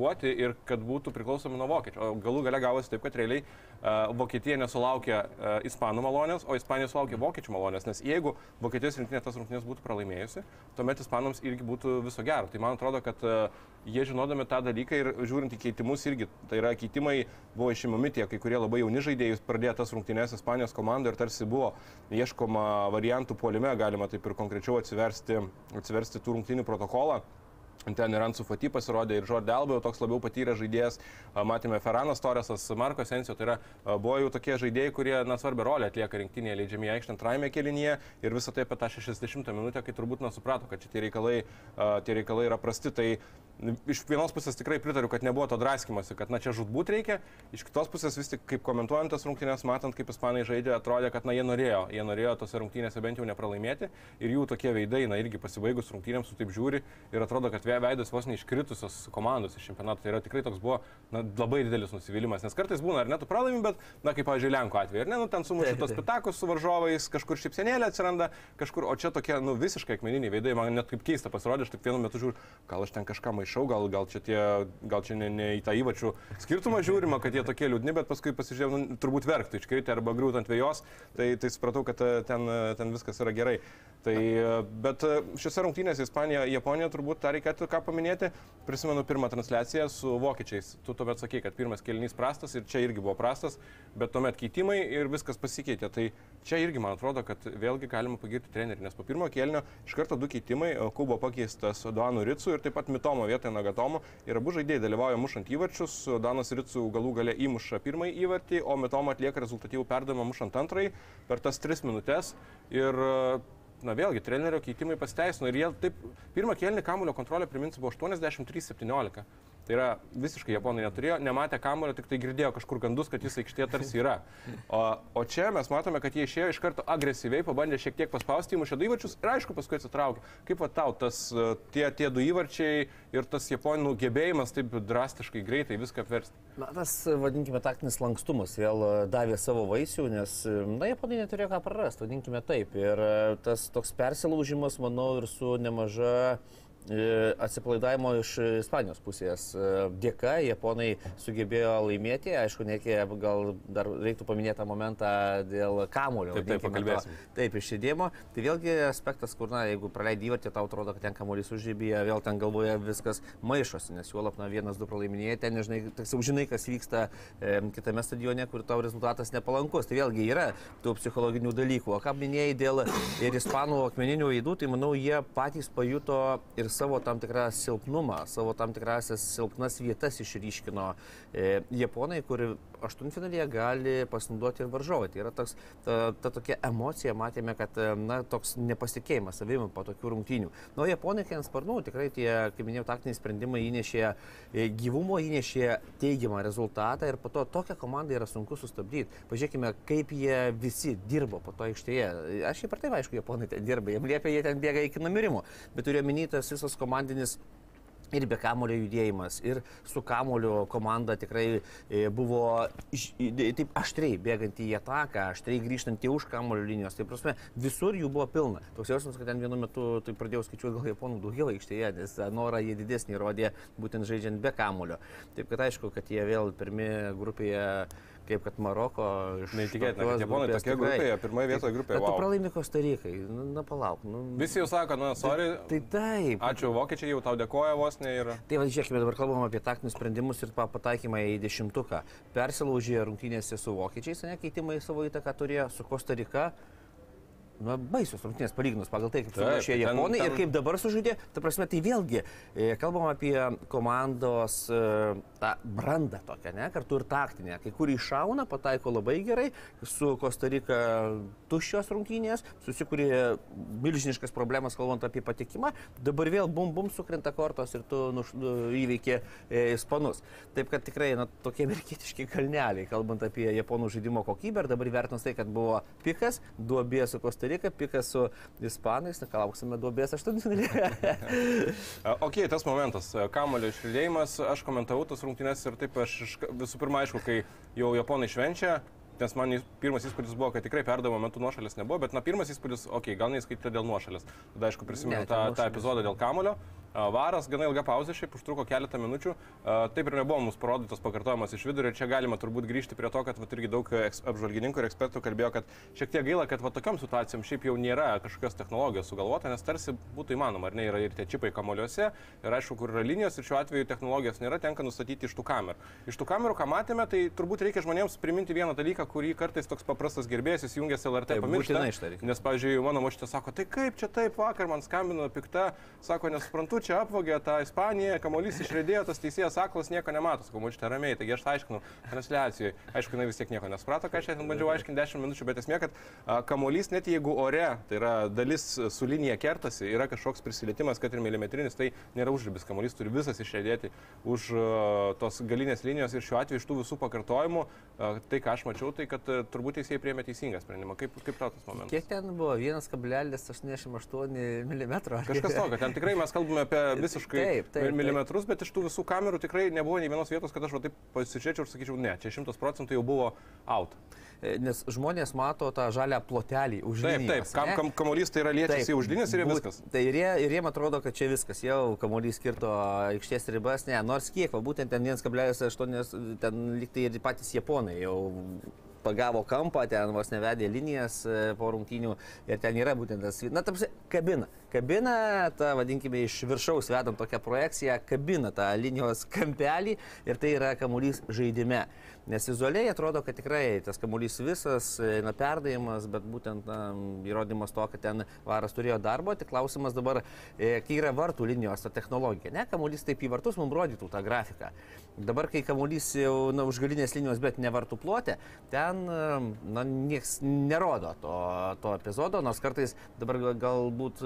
ir kad būtų priklausomi nuo vokiečių. O galų gale gavosi taip, kad realiai uh, Vokietija nesulaukė uh, ispanų malonės, o Ispanija sulaukė vokiečių malonės, nes jeigu Vokietijos rinktinė tas rungtynės būtų pralaimėjusi, tuomet ispanams irgi būtų viso gero. Tai man atrodo, kad uh, jie žinodami tą dalyką ir žiūrint į keitimus irgi, tai yra keitimai buvo išimami tie, kai kurie labai jauni žaidėjai pradėjo tas rungtynės Ispanijos komandai ir tarsi buvo ieškoma variantų puolime, galima taip ir konkrečiau atsiversti, atsiversti tų rungtynių protokolą. Ten ir Ansu Fati pasirodė, ir Jordi Alba jau toks labiau patyręs žaidėjas, matėme Feranas Torresas, Marko Sensio, tai yra buvo jau tokie žaidėjai, kurie na, svarbią rolę atlieka rinktinėje, leidžiami į aikštę antrajame kelinyje ir visą tai apie tą 60 minutę, kai turbūt nesuprato, kad šitie reikalai, tie reikalai yra prasti. Tai iš vienos pusės tikrai pritariu, kad nebuvo to draskimosi, kad na čia žudbūt reikia, iš kitos pusės vis tik kaip komentuojant tas rungtynės, matant, kaip ispanai žaidė, atrodė, kad na jie norėjo, jie norėjo tose rungtynėse bent jau nepralaimėti. Ir jų tokie veidai, na irgi pasibaigus rungtynėms, tu taip žiūri ir atrodo, kad ve- veidas vos neiškritusios komandos iš čempionato. Tai yra tikrai toks buvo na, labai didelis nusivylimas, nes kartais būna, ar ne, tu pralaimi, bet, na, kaip, pavyzdžiui, Lenkų atveju, ar ne, nu, ten sumuši tos pitakus su varžovais, kažkur šipsenėlė atsiranda, kažkur, o čia tokie, nu, visiškai akmeniniai veidai, man net kaip keista pasirodė, aš taip vienu metu žiūriu, gal aš ten kažką maišau, gal, gal čia, tie, gal čia ne, ne į tą įvačių skirtumą žiūrima, kad jie tokie liūdni, bet paskui pasižiūrėjau, nu, turbūt verktų iškritę arba griūtų ant vėjos, tai, tai supratau, kad e, ten, e, ten viskas yra gerai. Tai, e, bet e, šiuose rungtynėse Ispanija, Japonija turbūt tą reikėtų ką paminėti. Prisimenu pirmą transliaciją su vokiečiais. Tu tuomet sakei, kad pirmas kelnys prastas ir čia irgi buvo prastas, bet tuomet keitimai ir viskas pasikeitė. Tai čia irgi man atrodo, kad vėlgi galima pagirti trenerį, nes po pirmo kelnio iš karto du keitimai. e, Kubo pakeistas Duanu Ricu ir taip pat Mitomo vietoje Nagatomo. Ir abu žaidėjai dalyvauja mušant įvarčius. Danas Ricu galų gale įmuša pirmąjį įvartį, o Mitomo atlieka rezultatyvų perdavimą mušant antrąjį per tas tris minutės. Ir e, na vėlgi, trenerio keitimai pasiteisino ir jie taip, pirmą kėlinį kamulio kontrolę, priminsiu, buvo 83-17. Tai yra visiškai japonai neturėjo, nematė kamulio, tik tai girdėjo kažkur gandus, kad jis aikštėje tarsi yra. O, o čia mes matome, kad jie išėjo iš karto agresyviai, pabandė šiek tiek paspausti, įmušė du įvarčius ir aišku paskui atsitraukė. Kaip va tau tas, e, tie, tie du įvarčiai ir tas japonų gebėjimas taip drastiškai greitai viską apversti. Na, tas, vadinkime, taktinis lankstumas vėl e, davė savo vaisių, nes, e, na, japonai neturėjo ką prarasti, vadinkime taip. Ir tas toks persilaužimas, manau, ir su nemaža atsipalaidavimo iš Ispanijos pusės e, dėka japonai sugebėjo laimėti, aišku, nekė, gal dar reiktų paminėti tą momentą dėl kamulio. Taip, taip, vadinkime pakalbėsim. to. Taip, išėdėmo. Tai vėlgi aspektas, kur, na, jeigu praleidai įvartį, tau atrodo, kad ten kamuolys užžybėje, vėl ten galvoje viskas maišosi, nes juolap, na, vienas, du pralaiminėjai, ten, nežinai, tiksliau žinai, kas vyksta e, kitame stadione, kur tau rezultatas nepalankus. Tai vėlgi yra tų psichologinių dalykų. O ką minėjai dėl ir ispanų akmeninių veidų, tai manau, jie patys pajuto ir savo tam tikrą silpnumą, savo tam tikrasias silpnas vietas išryškino e, japonai, kur aštuntfinalyje gali pasinaudoti ir varžovai. Tai yra toks, ta, ta tokia emocija, matėme, kad e, na, toks nepasitikėjimas savimi po tokių rungtynių. Nu, japonai, kai ant sparnų, tikrai tie, kaip minėjau, taktiniai sprendimai įnešė e, gyvumo, įnešė teigiamą rezultatą ir po to tokią komandą yra sunku sustabdyti. Pažiūrėkime, kaip jie visi dirbo po to aikštėje. Aš taip, aišku, japonai ten dirba, jiems liepia, jie ten bėga iki numirimo. Bet turiu minytas visas komandinis ir be kamulio judėjimas, ir su kamulio komanda tikrai e, buvo taip aštriai bėgant į ataką, aštriai grįžtant į už kamulio linijos. Tai prasme, visur jų buvo pilna. Toks jausmas, kad ten vienu metu tai pradėjau skaičiuoti gal japonų daugiau aikštėje, nes norą jie didesnį rodė būtent žaidžiant be kamulio. Taip kad aišku, kad jie vėl pirmi grupėje kaip kad Maroko. iš Neįtikėtina, kad japonai tikrai. grupėje, pirmoje vietoje grupėje. Bet tu Wow. pralaimi Kostarikai, nu, na palauk. Nu, Visi jau sako, na, sorry, Tai taip. ačiū vokiečiai, jau tau dėkoja vos ne ir... Tai va, žiūrėkime, dabar kalbam apie taktinius sprendimus ir pa- pataikymą į dešimtuką. Persilaužė rungtynėse su vokiečiais, ne keitimai savo įtaką turėjo, su Kostarika. Na, baisus rungtynės palyginus pagal tai, kaip Taip, sužaidė ten- Japonai ten- ir kaip dabar sužaidė. Ta prasme, tai vėlgi e, kalbam apie komandos e, tą brandą tokią, ne, kartu ir taktinę. Kai kur iššauna, pataiko labai gerai, su Kostarika tuščios rungtynės, susikūrė milžiniškas problemas, kalbant apie patekimą, dabar vėl bum bum sukrenta kortos ir tu nuš, nu, įveikė e, ispanus. Taip kad tikrai, na, tokie amerikietiški kalneliai, kalbant apie japonų žaidimo kokybę ir dabar vertinus tai, kad buvo pikas, duobė su Kostarika, pikas su ispanais, na, ką lauksime duobės aštuntfinalį. Ok, tas momentas, kamulio išlydėjimas, aš komentavau tas rungtynes ir taip aš visų pirma, aišku, kai jau japonai švenčia, nes man pirmas įspūdis buvo, kad tikrai perdavimo metu nuošalės nebuvo, bet na pirmas įspūdis, okei, okay, gal neįskaitė dėl nuošalės. Tada aišku prisimenu Ne, tą, tą nuošalės. epizodą dėl kamulio. Varas, gana ilga pauzė, šiaip užtruko keletą minučių. Taip ir nebuvo mums parodytas pakartojimas iš vidurio ir čia galima turbūt grįžti prie to, kad vat, irgi daug apžvalgininkų ir ekspertų kalbėjo, kad šiek tiek gaila, kad va, tokiam situacijom šiaip jau nėra kažkokios technologijos sugalvota, nes tarsi būtų įmanoma, ar ne, yra ir tie čipai kamoliuose, ir aišku, kur yra linijos, ir šiuo atveju technologijos nėra, tenka nustatyti iš tų kamerų. Iš tų kamerų, ką matėme, tai turbūt reikia žmonėms priminti vieną dalyką, kurį kartais toks paprastas gerbėjas įsijungęs LRT Taip, pamiršta. Nes, pavyzdžiui, mano močiutė sako, tai kaip čia taip, vakar man skambino pikta, sako, nesuprantu, čia apvogė tą Ispaniją, kamuolys išrėdėjo, tas teisėjas aklas nieko nemato, sakau, močiutė ramiai, taigi aš tai aiškinu transliacijoje. Aišku, jinai vis tiek nieko nesuprato, ką aš šiandien bandžiau aiškinti 10 minučių, bet esmė, kad kamuolys net jeigu ore, tai yra dalis su linija kertasi, yra kažkoks prisilietimas, kad ir milimetrinis, tai nėra užribis, kamuolys turi visas išrėdėti už tos galinės linijos ir šiuo atveju iš tų visų pakartojimų, tai ką aš mačiau, tai kad a, turbūt teisėjai priėmė teisingą sprendimą. Kaip, kaip tau tas momentas? Kiek ten buvo? 1,88 mm. Kažkas tokio, ten tikrai mes kalbame apie visiškai Taip, taip, taip. milimetrus, bet iš tų visų kamerų tikrai nebuvo nei vienos vietos, kad aš va taip pasižiūrėčiau ir sakyčiau, ne, čia šimtas procentų jau buvo out. E, Nes žmonės mato tą žalę plotelį už Taip, taip, linijos, kam, kam, kamuolys tai yra lietęs į uždinės ir būt- viskas. Tai ir, jie, ir jiem atrodo, kad čia viskas, jau kamuolys skirto aikštės ribas, ne, nors kiek, va, būtent ten 1,8, ten liktai ir patys japonai jau pagavo kampą, ten vos nevedė linijas e, po rungtynių ir ten yra būtent tas, na, tarsi, kabina. Kabina, ta, vadinkime, iš viršaus vedant tokią projekciją, kabina tą linijos kampelį ir tai yra kamuolys žaidime. Nes vizualiai atrodo, kad tikrai tas kamuolys visas, na, perdavimas, bet būtent na, įrodymas to, kad ten varas turėjo darbo, tik klausimas dabar, e, kai yra vartų linijos ta technologija, ne, kamuolys taip į vartus mums rodytų tą grafiką. Dabar, kai kamuolys jau na, už galinės linijos, bet ne vartų plotė, ten, na, niekas nerodo to, to epizodo, nors kartais dabar gal- galbūt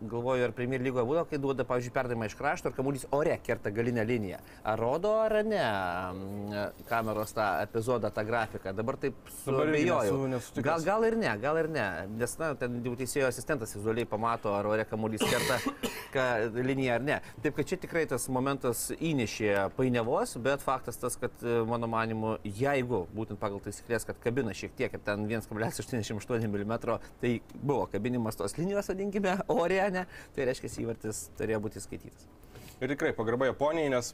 galvoju, ar Premier lygoje būdavo, kai duoda, pavyzdžiui, perdavimą iš krašto ir kamuolys ore kerta galinę liniją. Ar rodo ar ne mm, kameros tą epizodą, tą grafiką? Dabar taip tikras. Gal, gal ir ne, gal ir ne. Nes, na, ten jau teisėjo asistentas vizualiai pamato, ar ore kamuolys kerta ką, liniją ar ne. Taip, kad čia tikrai tas momentas įnešė painiavos, bet faktas tas, kad e, mano manimu, jeigu būtent pagal taisyklės, kad kabina šiek tiek, kad ten 1,88 mm, tai buvo kabinimas tos linijos, vadinkime, ore, ne, tai reiškia, įvartis turėjo būti skaitytas. Ir tikrai pagarba Japonijai, nes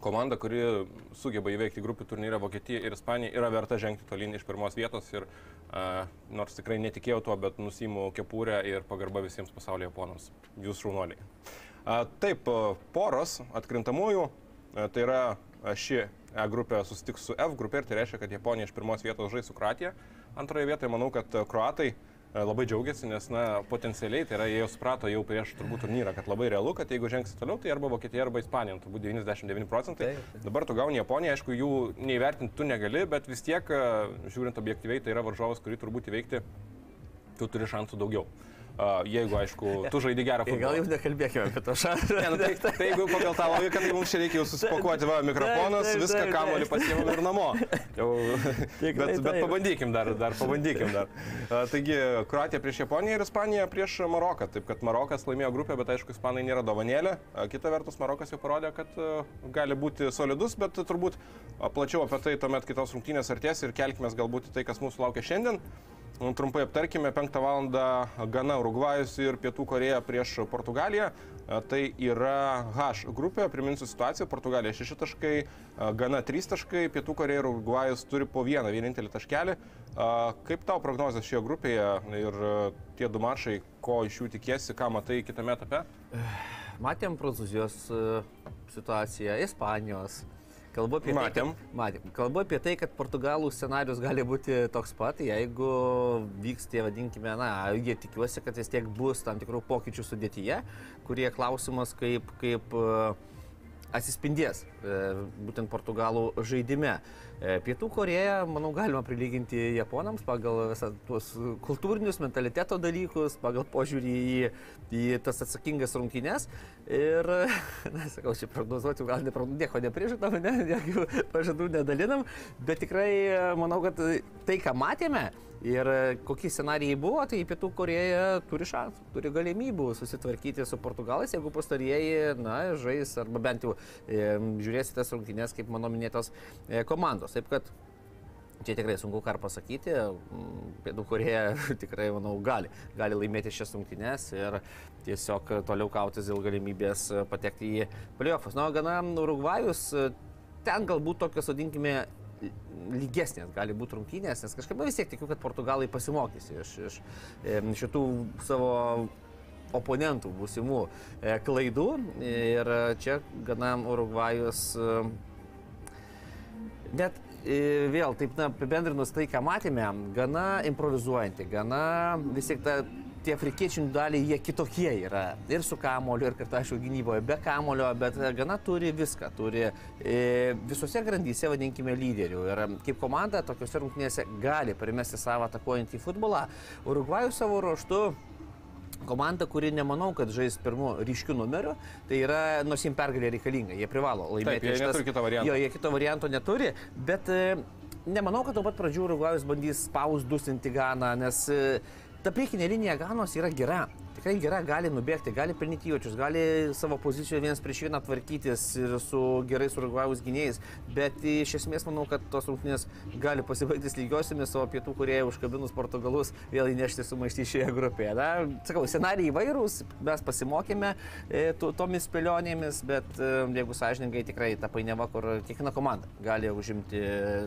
komanda, kuri sugeba įveikti grupių turnyrą Vokietija ir Ispanija, yra verta žengti tolyn iš pirmos vietos ir uh, nors tikrai netikėjau tuo, bet nusimu kepurę ir pagarba visiems pasaulio Japonams. Jūs šaunuoliai. Uh, taip, uh, poros atkrintamųjų, uh, tai yra uh, ši E grupė susitiks su F grupė ir tai reiškia, kad Japonija iš pirmos vietos žais su Kroatija. Antroje vietoje manau, kad uh, kroatai e, labai džiaugiasi, nes, na, potencialiai, tai yra, jie jau suprato jau prieš turbūt turnyrą, kad labai realu, kad jeigu žengsi toliau, tai arba Vokietija, arba Ispanija, nu, turbūt 99 procentai. Taip, taip. Dabar tu gauni Japoniją, aišku, jų neįvertinti tu negali, bet vis tiek, e, žiūrint objektyviai, tai yra varžovas, kurį turbūt įveikti, tu turi šansų daugiau. Jeigu, aišku, tu žaidi gerą Ir gal futbolą. jau nekalbėkime apie to šansą. Ne, nu, tai, tai jeigu pagal tą logiką, tai mums čia reikia jau susipakuoti, va, mikrofonas, Taip, taip, viską taip, kamolį taip. pasiemam ir namo. Jau, Tikrai bet, bet taip. pabandykim dar, dar pabandykim dar. Taigi, Kroatija prieš Japoniją ir Ispanija prieš Maroką. Taip kad Marokas laimėjo grupę, bet aišku, Ispanai nėra dovanėlė. Kita vertus, Marokas jau parodė, kad gali būti solidus, bet turbūt plačiau apie tai tuomet kitos rungtynės artės ir kelkime galbūt tai, kas mūsų laukia šiandien. Mm, Trumpai aptarkime, 5 val. Gana Urugvajus ir Pietų Koreja prieš Portugaliją. A, Tai yra H grupė, priminsiu situaciją, Portugalija 6 taškai, a, Gana 3 taškai, Pietų Koreja ir Urugvajus turi po vieną vienintelį taškelį. A, Kaip tau prognozijas šioje grupėje ir tie du maršai, ko iš jų tikiesi, ką matai kitame etape? Matėm Prancūzijos e, situaciją, Ispanijos. Kalbu apie, tai, Matėm. kad, matėm. Kalbu apie tai, kad Portugalų scenarius gali būti toks pat, jeigu vyks tie, vadinkime, na, jie tikiuosi, kad vis tiek bus tam tikrų pokyčių sudėtyje, kurie klausimas kaip, kaip uh, atsispindės e, būtent Portugalų žaidime. E, Pietų Koreja, manau, galima prilyginti Japonams pagal visą tuos kultūrinius mentaliteto dalykus, pagal požiūrį į, į tas atsakingas rungtynes. Ir, na, sakau, čia prognozuoti, gal ne, nieko neprižadam, ne, jokių pažadų nedalinam, bet tikrai e, manau, kad tai, ką matėme, Ir kokie scenarijai buvo, tai Pietų Koreja turi šansų, turi galimybių susitvarkyti su portugalais, jeigu pastarieji, na, žais arba bent jau e, žiūrėsite tas rungtynės kaip mano minėtos e, komandos. Taip kad Čia tikrai sunku ką pasakyti. Pietų Koreja tikrai, manau, gali, gali laimėti šias rungtynes ir tiesiog toliau kautis dėl galimybės patekti į playoffus. Na, gana Urugvajus, ten galbūt tokios, vadinkime, lygesnės gali būti rungtynės, nes kažkaip vis tiek tikiu, kad portugalai pasimokys iš, iš šitų savo oponentų būsimų e, klaidų. Ir čia gana Urugvajus net e, vėl, taip, na, apibendrinus tai, ką matėme, gana improvizuojanti, gana vis tiek ta tie afrikiečių dalį, jie kitokie yra. Ir su kamoliu, ir kartu, aišku, gynyboje be kamolio, bet gana turi viską. Turi e, visose grandyse, vadinkime, lyderių. Ir kaip komanda tokiuose rungtynėse gali primesti savo atakuojantį futbolą. Urugvajų savo ruoštų komanda, kuri nemanau, kad žais pirmu ryškiu numeriu, tai yra, nors jiems pergalė reikalinga, jie privalo laimėti. Taip, jie šitas- neturi kito varianto. Jo, jie kito varianto neturi, bet e, nemanau, kad nuo pat pradžių Urugvajus bandys spausdusinti Ganą, nes e, ta priekinė linija Ganos yra gera. Tikrai gera, gali nubėgti, gali pelnyti įvačius, gali savo pozicijoje vienas prieš vieną tvarkytis ir su gerais Urugvajus gynėjais, bet iš esmės manau, kad tos rungtynės gali pasibaigti lygiosiamis, o pietų kurie užkabinus Portugalus vėl įnešti sumaištį šioje grupėje. Na, sakau, scenarijai įvairūs, mes pasimokėme e, tu- tomis spėlionėmis, bet e, jeigu sąžininkai tikrai ta painiava, kur kiekviena komanda gali užimti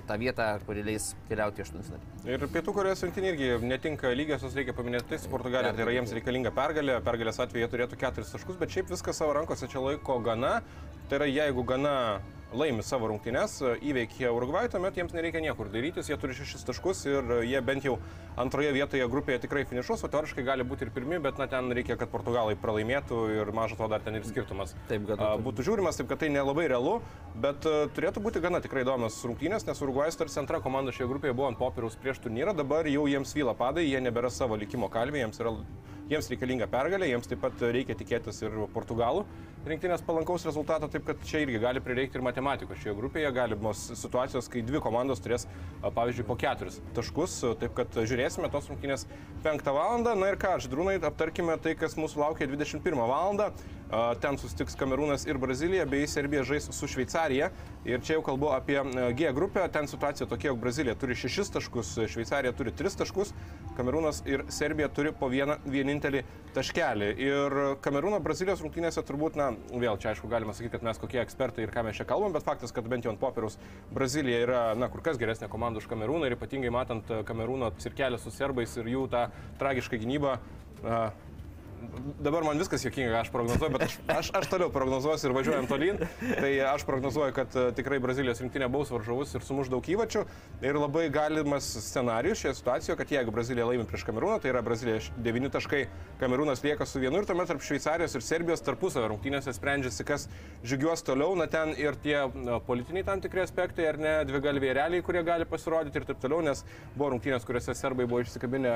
tą vietą, kuri leis keliauti aštuntfinalį. Ir Pietų Korejos rinktinė irgi netinka lygiosios, reikia paminėti, tai su Portugalija tai yra jiems reikalinga pergalė, pergalės atveju jie turėtų keturis taškus, bet šiaip viskas savo rankose čia laiko gana. Tai yra, jeigu gana laimi savo rungtynes, įveikia Urugvai, tuomet jiems nereikia niekur darytis, jie turi šešis taškus ir jie bent jau antroje vietoje grupėje tikrai finišuos, o teoriškai gali būti ir pirmi, bet na, ten reikia, kad Portugalai pralaimėtų ir mažo to dar ten ir skirtumas Taip, kad- a, būtų žiūrimas, taip kad tai nelabai realu, bet a, turėtų būti gana tikrai įdomios rungtynės, nes Urugvajus tarsi antra komanda šioje grupėje buvo ant popieriaus prieš turnyrą, dabar jau jiems vyla padai, jie nebėra savo likimo kalvė, jiems, yra, jiems reikalinga pergalė, jiems taip pat reikia tikėtis ir Portugalų rinktinės palankaus rezultato, taip kad čia irgi gali prireikti ir matematikos šioje grupėje, galimos situacijos, kai dvi komandos turės, pavyzdžiui, po keturis taškus, taip kad žiūrėsime tos rungtynės 5 val. Na ir ką, Židrūnai, aptarkime tai, kas mūsų laukia 21 val. Ten sustiks Kamerūnas ir Brazilija, bei Serbija žais su Šveicarija. Ir čia jau kalbu apie a, G grupę, ten situacija tokia, jog Brazilija turi 6 taškus, Šveicarija turi 3 taškus, Kamerūnas ir Serbija turi po vieną vienintelį taškelį. Ir Kamerūno Brazilijos rungtynėse turbūt, na, vėl čia aišku galima sakyti, kad mes kokie ekspertai ir ką mes čia kalbam, bet faktas, kad bent jau ant popieriaus Brazilija yra, na, kur kas geresnė komanda už Kamerūną ir ypatingai matant Kamerūno cirkelę su serbais ir jų tą tragišką gynybą. a, Dabar man viskas jokinga, aš prognozuoju, bet aš, aš, aš toliau prognozuosiu ir važiuojam tolyn. Tai aš prognozuoju, kad e, tikrai Brazilijos rinktinė baus varžovus ir sumuš daug įvačių. Ir labai galimas scenarius šioje situacijoje, kad jeigu Brazilija laimi prieš Kamerūną, tai yra Brazilija 9 taškai, Kamerūnas lieka su vienu ir tuomet tarp Šveicarijos ir Serbijos tarpusavio rungtynėse sprendžiasi, kas žygiuos toliau. Na ten ir tie na, politiniai tam tikri aspektai, ar ne, dvi galviai realiai, kurie gali pasirodyti ir taip toliau, nes buvo rungtynės, kuriuose serbai buvo išsikabinę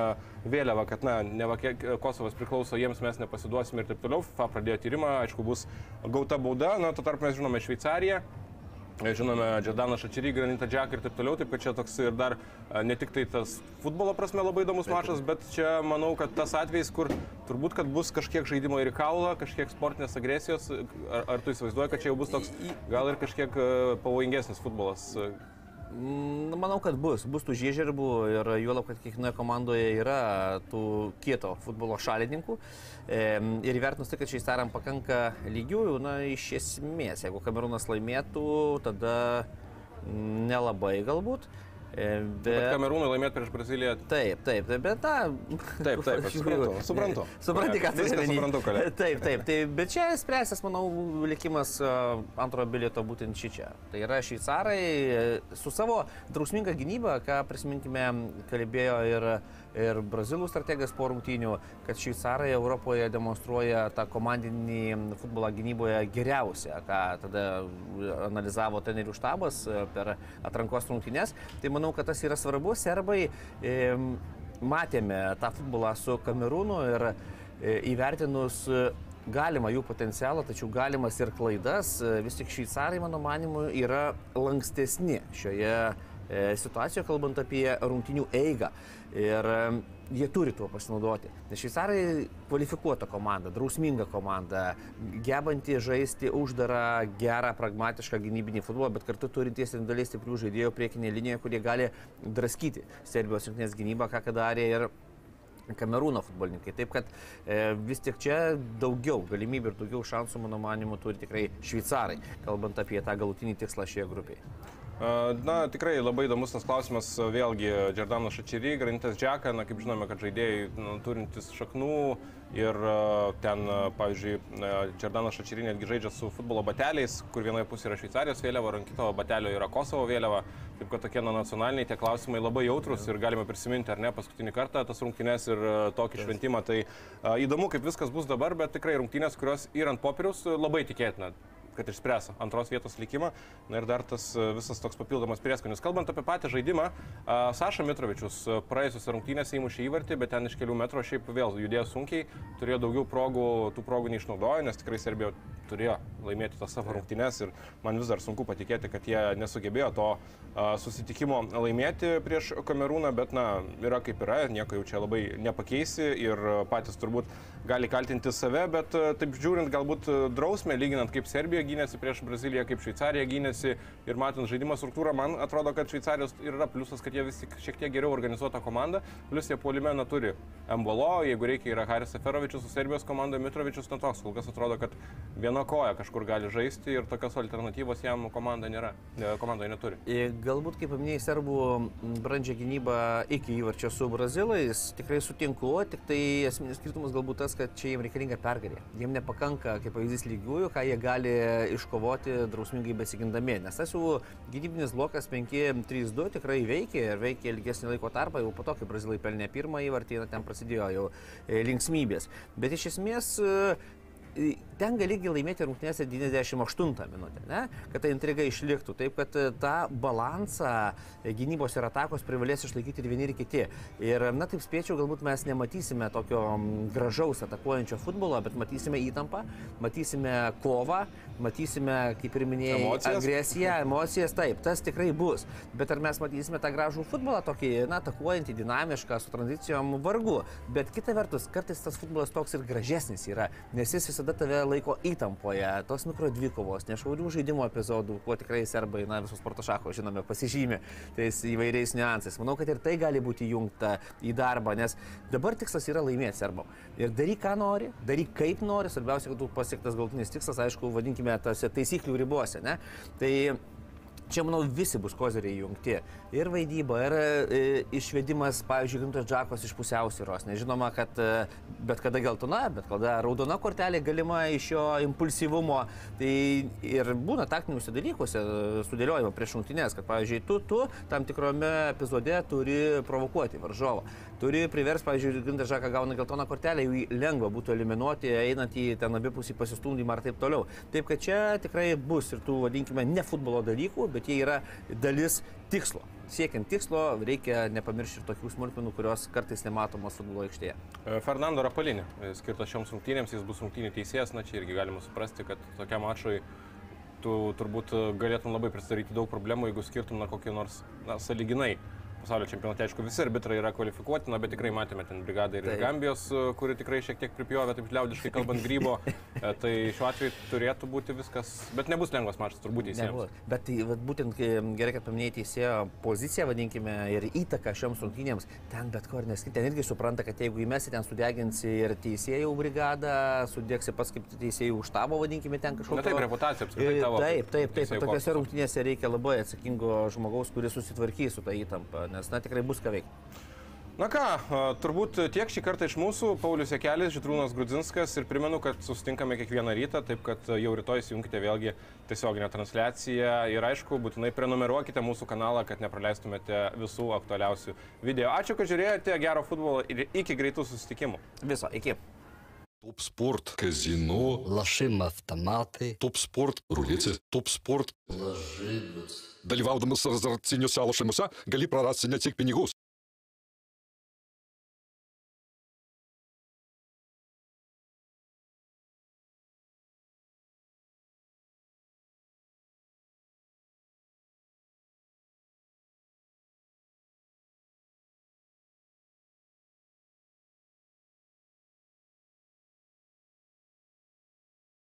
vėliavą, kad, na, ne kiek Kosovas priklauso jiems, mes nepasiduosime ir taip toliau. FIFA pradėjo tyrimą, aišku, bus gauta bauda, na, tuo tarpu mes žinome Šveicariją. Žinome, Džadaną Šačerį, Granitą Džeką ir taip toliau, taip kad čia toks ir dar a, ne tik tai tas futbolo prasme labai įdomus mačas, bet čia manau, kad tas atvejis, kur turbūt, kad bus kažkiek žaidimo ir į kaulą, kažkiek sportinės agresijos, ar, ar tu įsivaizduoji, kad čia jau bus toks gal ir kažkiek a, pavojingesnis futbolas? Manau, kad bus. Bus tų žiežirbų ir juolab, kad kiekvienoje komandoje yra tų kieto futbolo šalininkų. Em, Ir įvertinus tai, kad šveicaram pakanka lygiųjų, na, iš esmės, jeigu Kamerūnas laimėtų, tada nelabai galbūt. Bet Bet... Kamerūnui laimėti prieš Braziliją. Taip, taip, taip, bet na. Taip, taip, aš suprantu, suprantu. Supranti, ką tai reiškia. suprantu, kolega. Taip, taip, tai, bet čia spręsis, manau, likimas antrojo bilieto būtent šį čia. Tai yra šveicarai su savo drausminga gynyba, ką prisiminkime, kalbėjo ir, ir brazilų strategas po rungtynių, kad šveicarai Europoje demonstruoja tą komandinį futbolą gynyboje geriausią, ką tada analizavo trenerių štabas e, per atrankos rungtynės. Tai manau, kad tas yra svarbu. Serbai e, matėme tą futbolą su Kamerūnu ir e, įvertinus galima jų potencialą, tačiau galimas ir klaidas, vis tik šveicarai, mano manimu, yra lankstesni šioje situacijoje, kalbant apie rungtinių eigą. Ir e, jie turi tuo pasinaudoti. Nes šveicarai kvalifikuota komanda, drausminga komanda, gebanti žaisti uždarą, gerą, pragmatišką gynybinį futbolą, bet kartu turintys individualiai stiprių žaidėjų priekinėje linijoje, kurie gali draskyti Serbijos rinktinės gynybą, ką darė ir Kamerūno futbolininkai. Taip kad e, vis tik čia daugiau galimybių ir daugiau šansų, mano manimu, turi tikrai šveicarai, kalbant apie tą galutinį tikslą šioje grupėje. Na, tikrai labai įdomus tas klausimas, vėlgi, Džordano Šačery, Granitas Džeka, na, kaip žinome, kad žaidėjai nu, turintys šaknų ir ten, pavyzdžiui, Džordano Šačery netgi žaidžia su futbolo bateliais, kur vienoje pusėje yra Šveicarijos vėliava, ant kito batelio yra Kosovo vėliava, taip kad tokie na, nacionaliniai tie klausimai labai jautrus ir galime prisiminti, ar ne, paskutinį kartą tas rungtynes ir tokį šventimą. Tai įdomu, kaip viskas bus dabar, bet tikrai rungtynės, kurios yra ant popieriaus, labai tikėtina kad išspręs antros vietos likimą. Na ir dar tas e, visas toks papildomas prieskonis. Kalbant apie patį žaidimą, Saša Mitrovičius e, praėjusios rungtynėse įmušė įvartį, bet ten iš kelių metrų šiaip vėl judėjo sunkiai, turėjo daugiau progų, tų progų neišnaudojo, nes tikrai Serbija turėjo laimėti tas savo rungtynes ir man vis dar sunku patikėti, kad jie nesugebėjo to susitikimo laimėti prieš Kamerūną, bet na, yra kaip yra, nieko jau čia labai nepakeisi ir patys turbūt gali kaltinti save, bet taip žiūrint galbūt drausmę, lyginant kaip Serbija gynėsi prieš Braziliją, kaip Šveicarija gynėsi ir matant žaidimo struktūrą, man atrodo, kad Šveicarijos yra pliusas, kad jie vis tik šiek tiek geriau organizuota komanda, plus jie puolime neturi Embolo, jeigu reikia yra Haris Seferovičius su Serbijos komanda, Mitrovičius netoks, kol kas atrodo, kad viena koja kažkur gali žaisti ir tokios alternatyvos jam komanda nėra, ne, komandoje neturi. Ir Galbūt, kaip paminėjai, serbų brandžią gynybą iki įvarčio su brazilais, tikrai sutinku, tik tai esminis skirtumas galbūt tas, kad čia jiems reikalinga pergalė. Jiems nepakanka, kaip pavyzdys, lygiųjų, ką jie gali iškovoti drausmingai besigindami. Nes tas jų gynybinis blokas 5-3-2 tikrai veikia ir veikia ilgesnį laiko tarpą, jau po to, kai brazilai pelnė pirmą įvartį, ten prasidėjo jau e, linksmybės. Bet iš esmės e, ten galigi laimėti rungtynėse 98 minutę, ne? kad ta intriga išliktų. Taip, kad e, tą balansą e, gynybos ir atakos privalės išlaikyti ir vieni ir kiti. Ir, na, taip spėčiau, galbūt mes nematysime tokio gražaus atakuojančio futbolo, bet matysime įtampą, matysime kovą, matysime, kaip ir minėjai, Emocijas. agresiją, emocijas, taip, tas tikrai bus. Bet ar mes matysime tą gražų futbolą, tokį, na, atakuojantį, dinamišką, su tranzicijom vargu. Bet kita vertus, kartais tas futbolas toks ir gražesnis yra, nes jis visada tave laiko įtampoje, tos mikro dvikovos, nešvaurių žaidimo epizodų, kuo tikrai serbai, na, visus sporto šako, žinome, pasižymė tais įvairiais niuansais. Manau, kad ir tai gali būti jungta į darbą, nes dabar tikslas yra laimėti serbam. Ir daryk, ką nori, daryk kaip nori, svarbiausia, kad būtų pasiektas galutinis tikslas, aišku, vadinkime tas taisyklių ribose, ne? Tai Čia, manau, visi bus kozeriai jungti. Ir vaidyba, ir e, išvedimas, pavyzdžiui, Gintos Džakos iš pusiausvyros. Nežinoma, kad e, bet kada geltona, bet kada raudona kortelė galima iš jo impulsyvumo. Tai ir būna taktiniuose dalykuose e, sudėliojama prieš šimtinės, kad, pavyzdžiui, tu, tu tam tikrame epizode turi provokuoti varžovą. Turi privers, pavyzdžiui, Gintas Žaką gauna geltoną kortelę, jį lengva būtų eliminuoti, einant į ten abipusį pasistumdymą ar taip toliau. Taip kad čia tikrai bus ir tų, vadinkime, ne futbolo dalykų, bet jie yra dalis tikslo. Siekiant tikslo reikia nepamiršti ir tokių smulkmenų, kurios kartais nematomos futbolo aikštėje. E, Fernando Rapalinė, e, skirtas šioms rungtynėms, jis bus rungtynių teisėjas, na čia irgi galima suprasti, kad tokiam mačui tu turbūt galėtum labai pristatyti daug problemų, jeigu skirtum na kokį nors, na, saliginai pasaulio čempionate, aišku, visi arbitrai yra kvalifikuoti, na, bet tikrai matėme ten brigadą ir Taip. Gambijos, e, kuri tikrai šiek tiek pripjovė, taip liaudiškai kalbant, grybo. E, Tai šiuo atveju turėtų būti viskas, bet nebus lengvas mačas, turbūt teisėjams. Bet tai vat, būtent gerai, kad paminėjai teisėjo poziciją, vadinkime, ir įtaką šioms rungtynėms, ten bet ko ir neskirti. Ten irgi supranta, kad jeigu įmesi ten sudeginsi ir teisėjų brigadą, sudėksi pats kaip teisėjų štabo, vadinkime, ten kažkokią. Na taip, reputacija apskritai tavo. Taip, taip, taip. korpuso. rungtynėse reikia labai atsakingo žmogaus, kuris susitvarkys su tą įtampą, nes, na, tikrai bus ką veikti. Na ką, a, turbūt tiek šį kartą iš mūsų, Paulius Jekelis, Židrūnas Grudzinskas ir primenu, kad susitinkame kiekvieną rytą, taip kad jau rytoj įjunkite vėlgi tiesioginę transliaciją ir aišku, būtinai prenumeruokite mūsų kanalą, kad nepraleistumėte visų aktualiausių video. Ačiū, kad žiūrėjote, gero futbolo ir iki greitų susitikimų. Viso, iki. Топ спорт, казино, Лошим автомати. топ спорт, рулети, топ спорт. Lažybos. Dalyvaudamas azartiniuose lošimuose gali prarasti ne tik pinigus,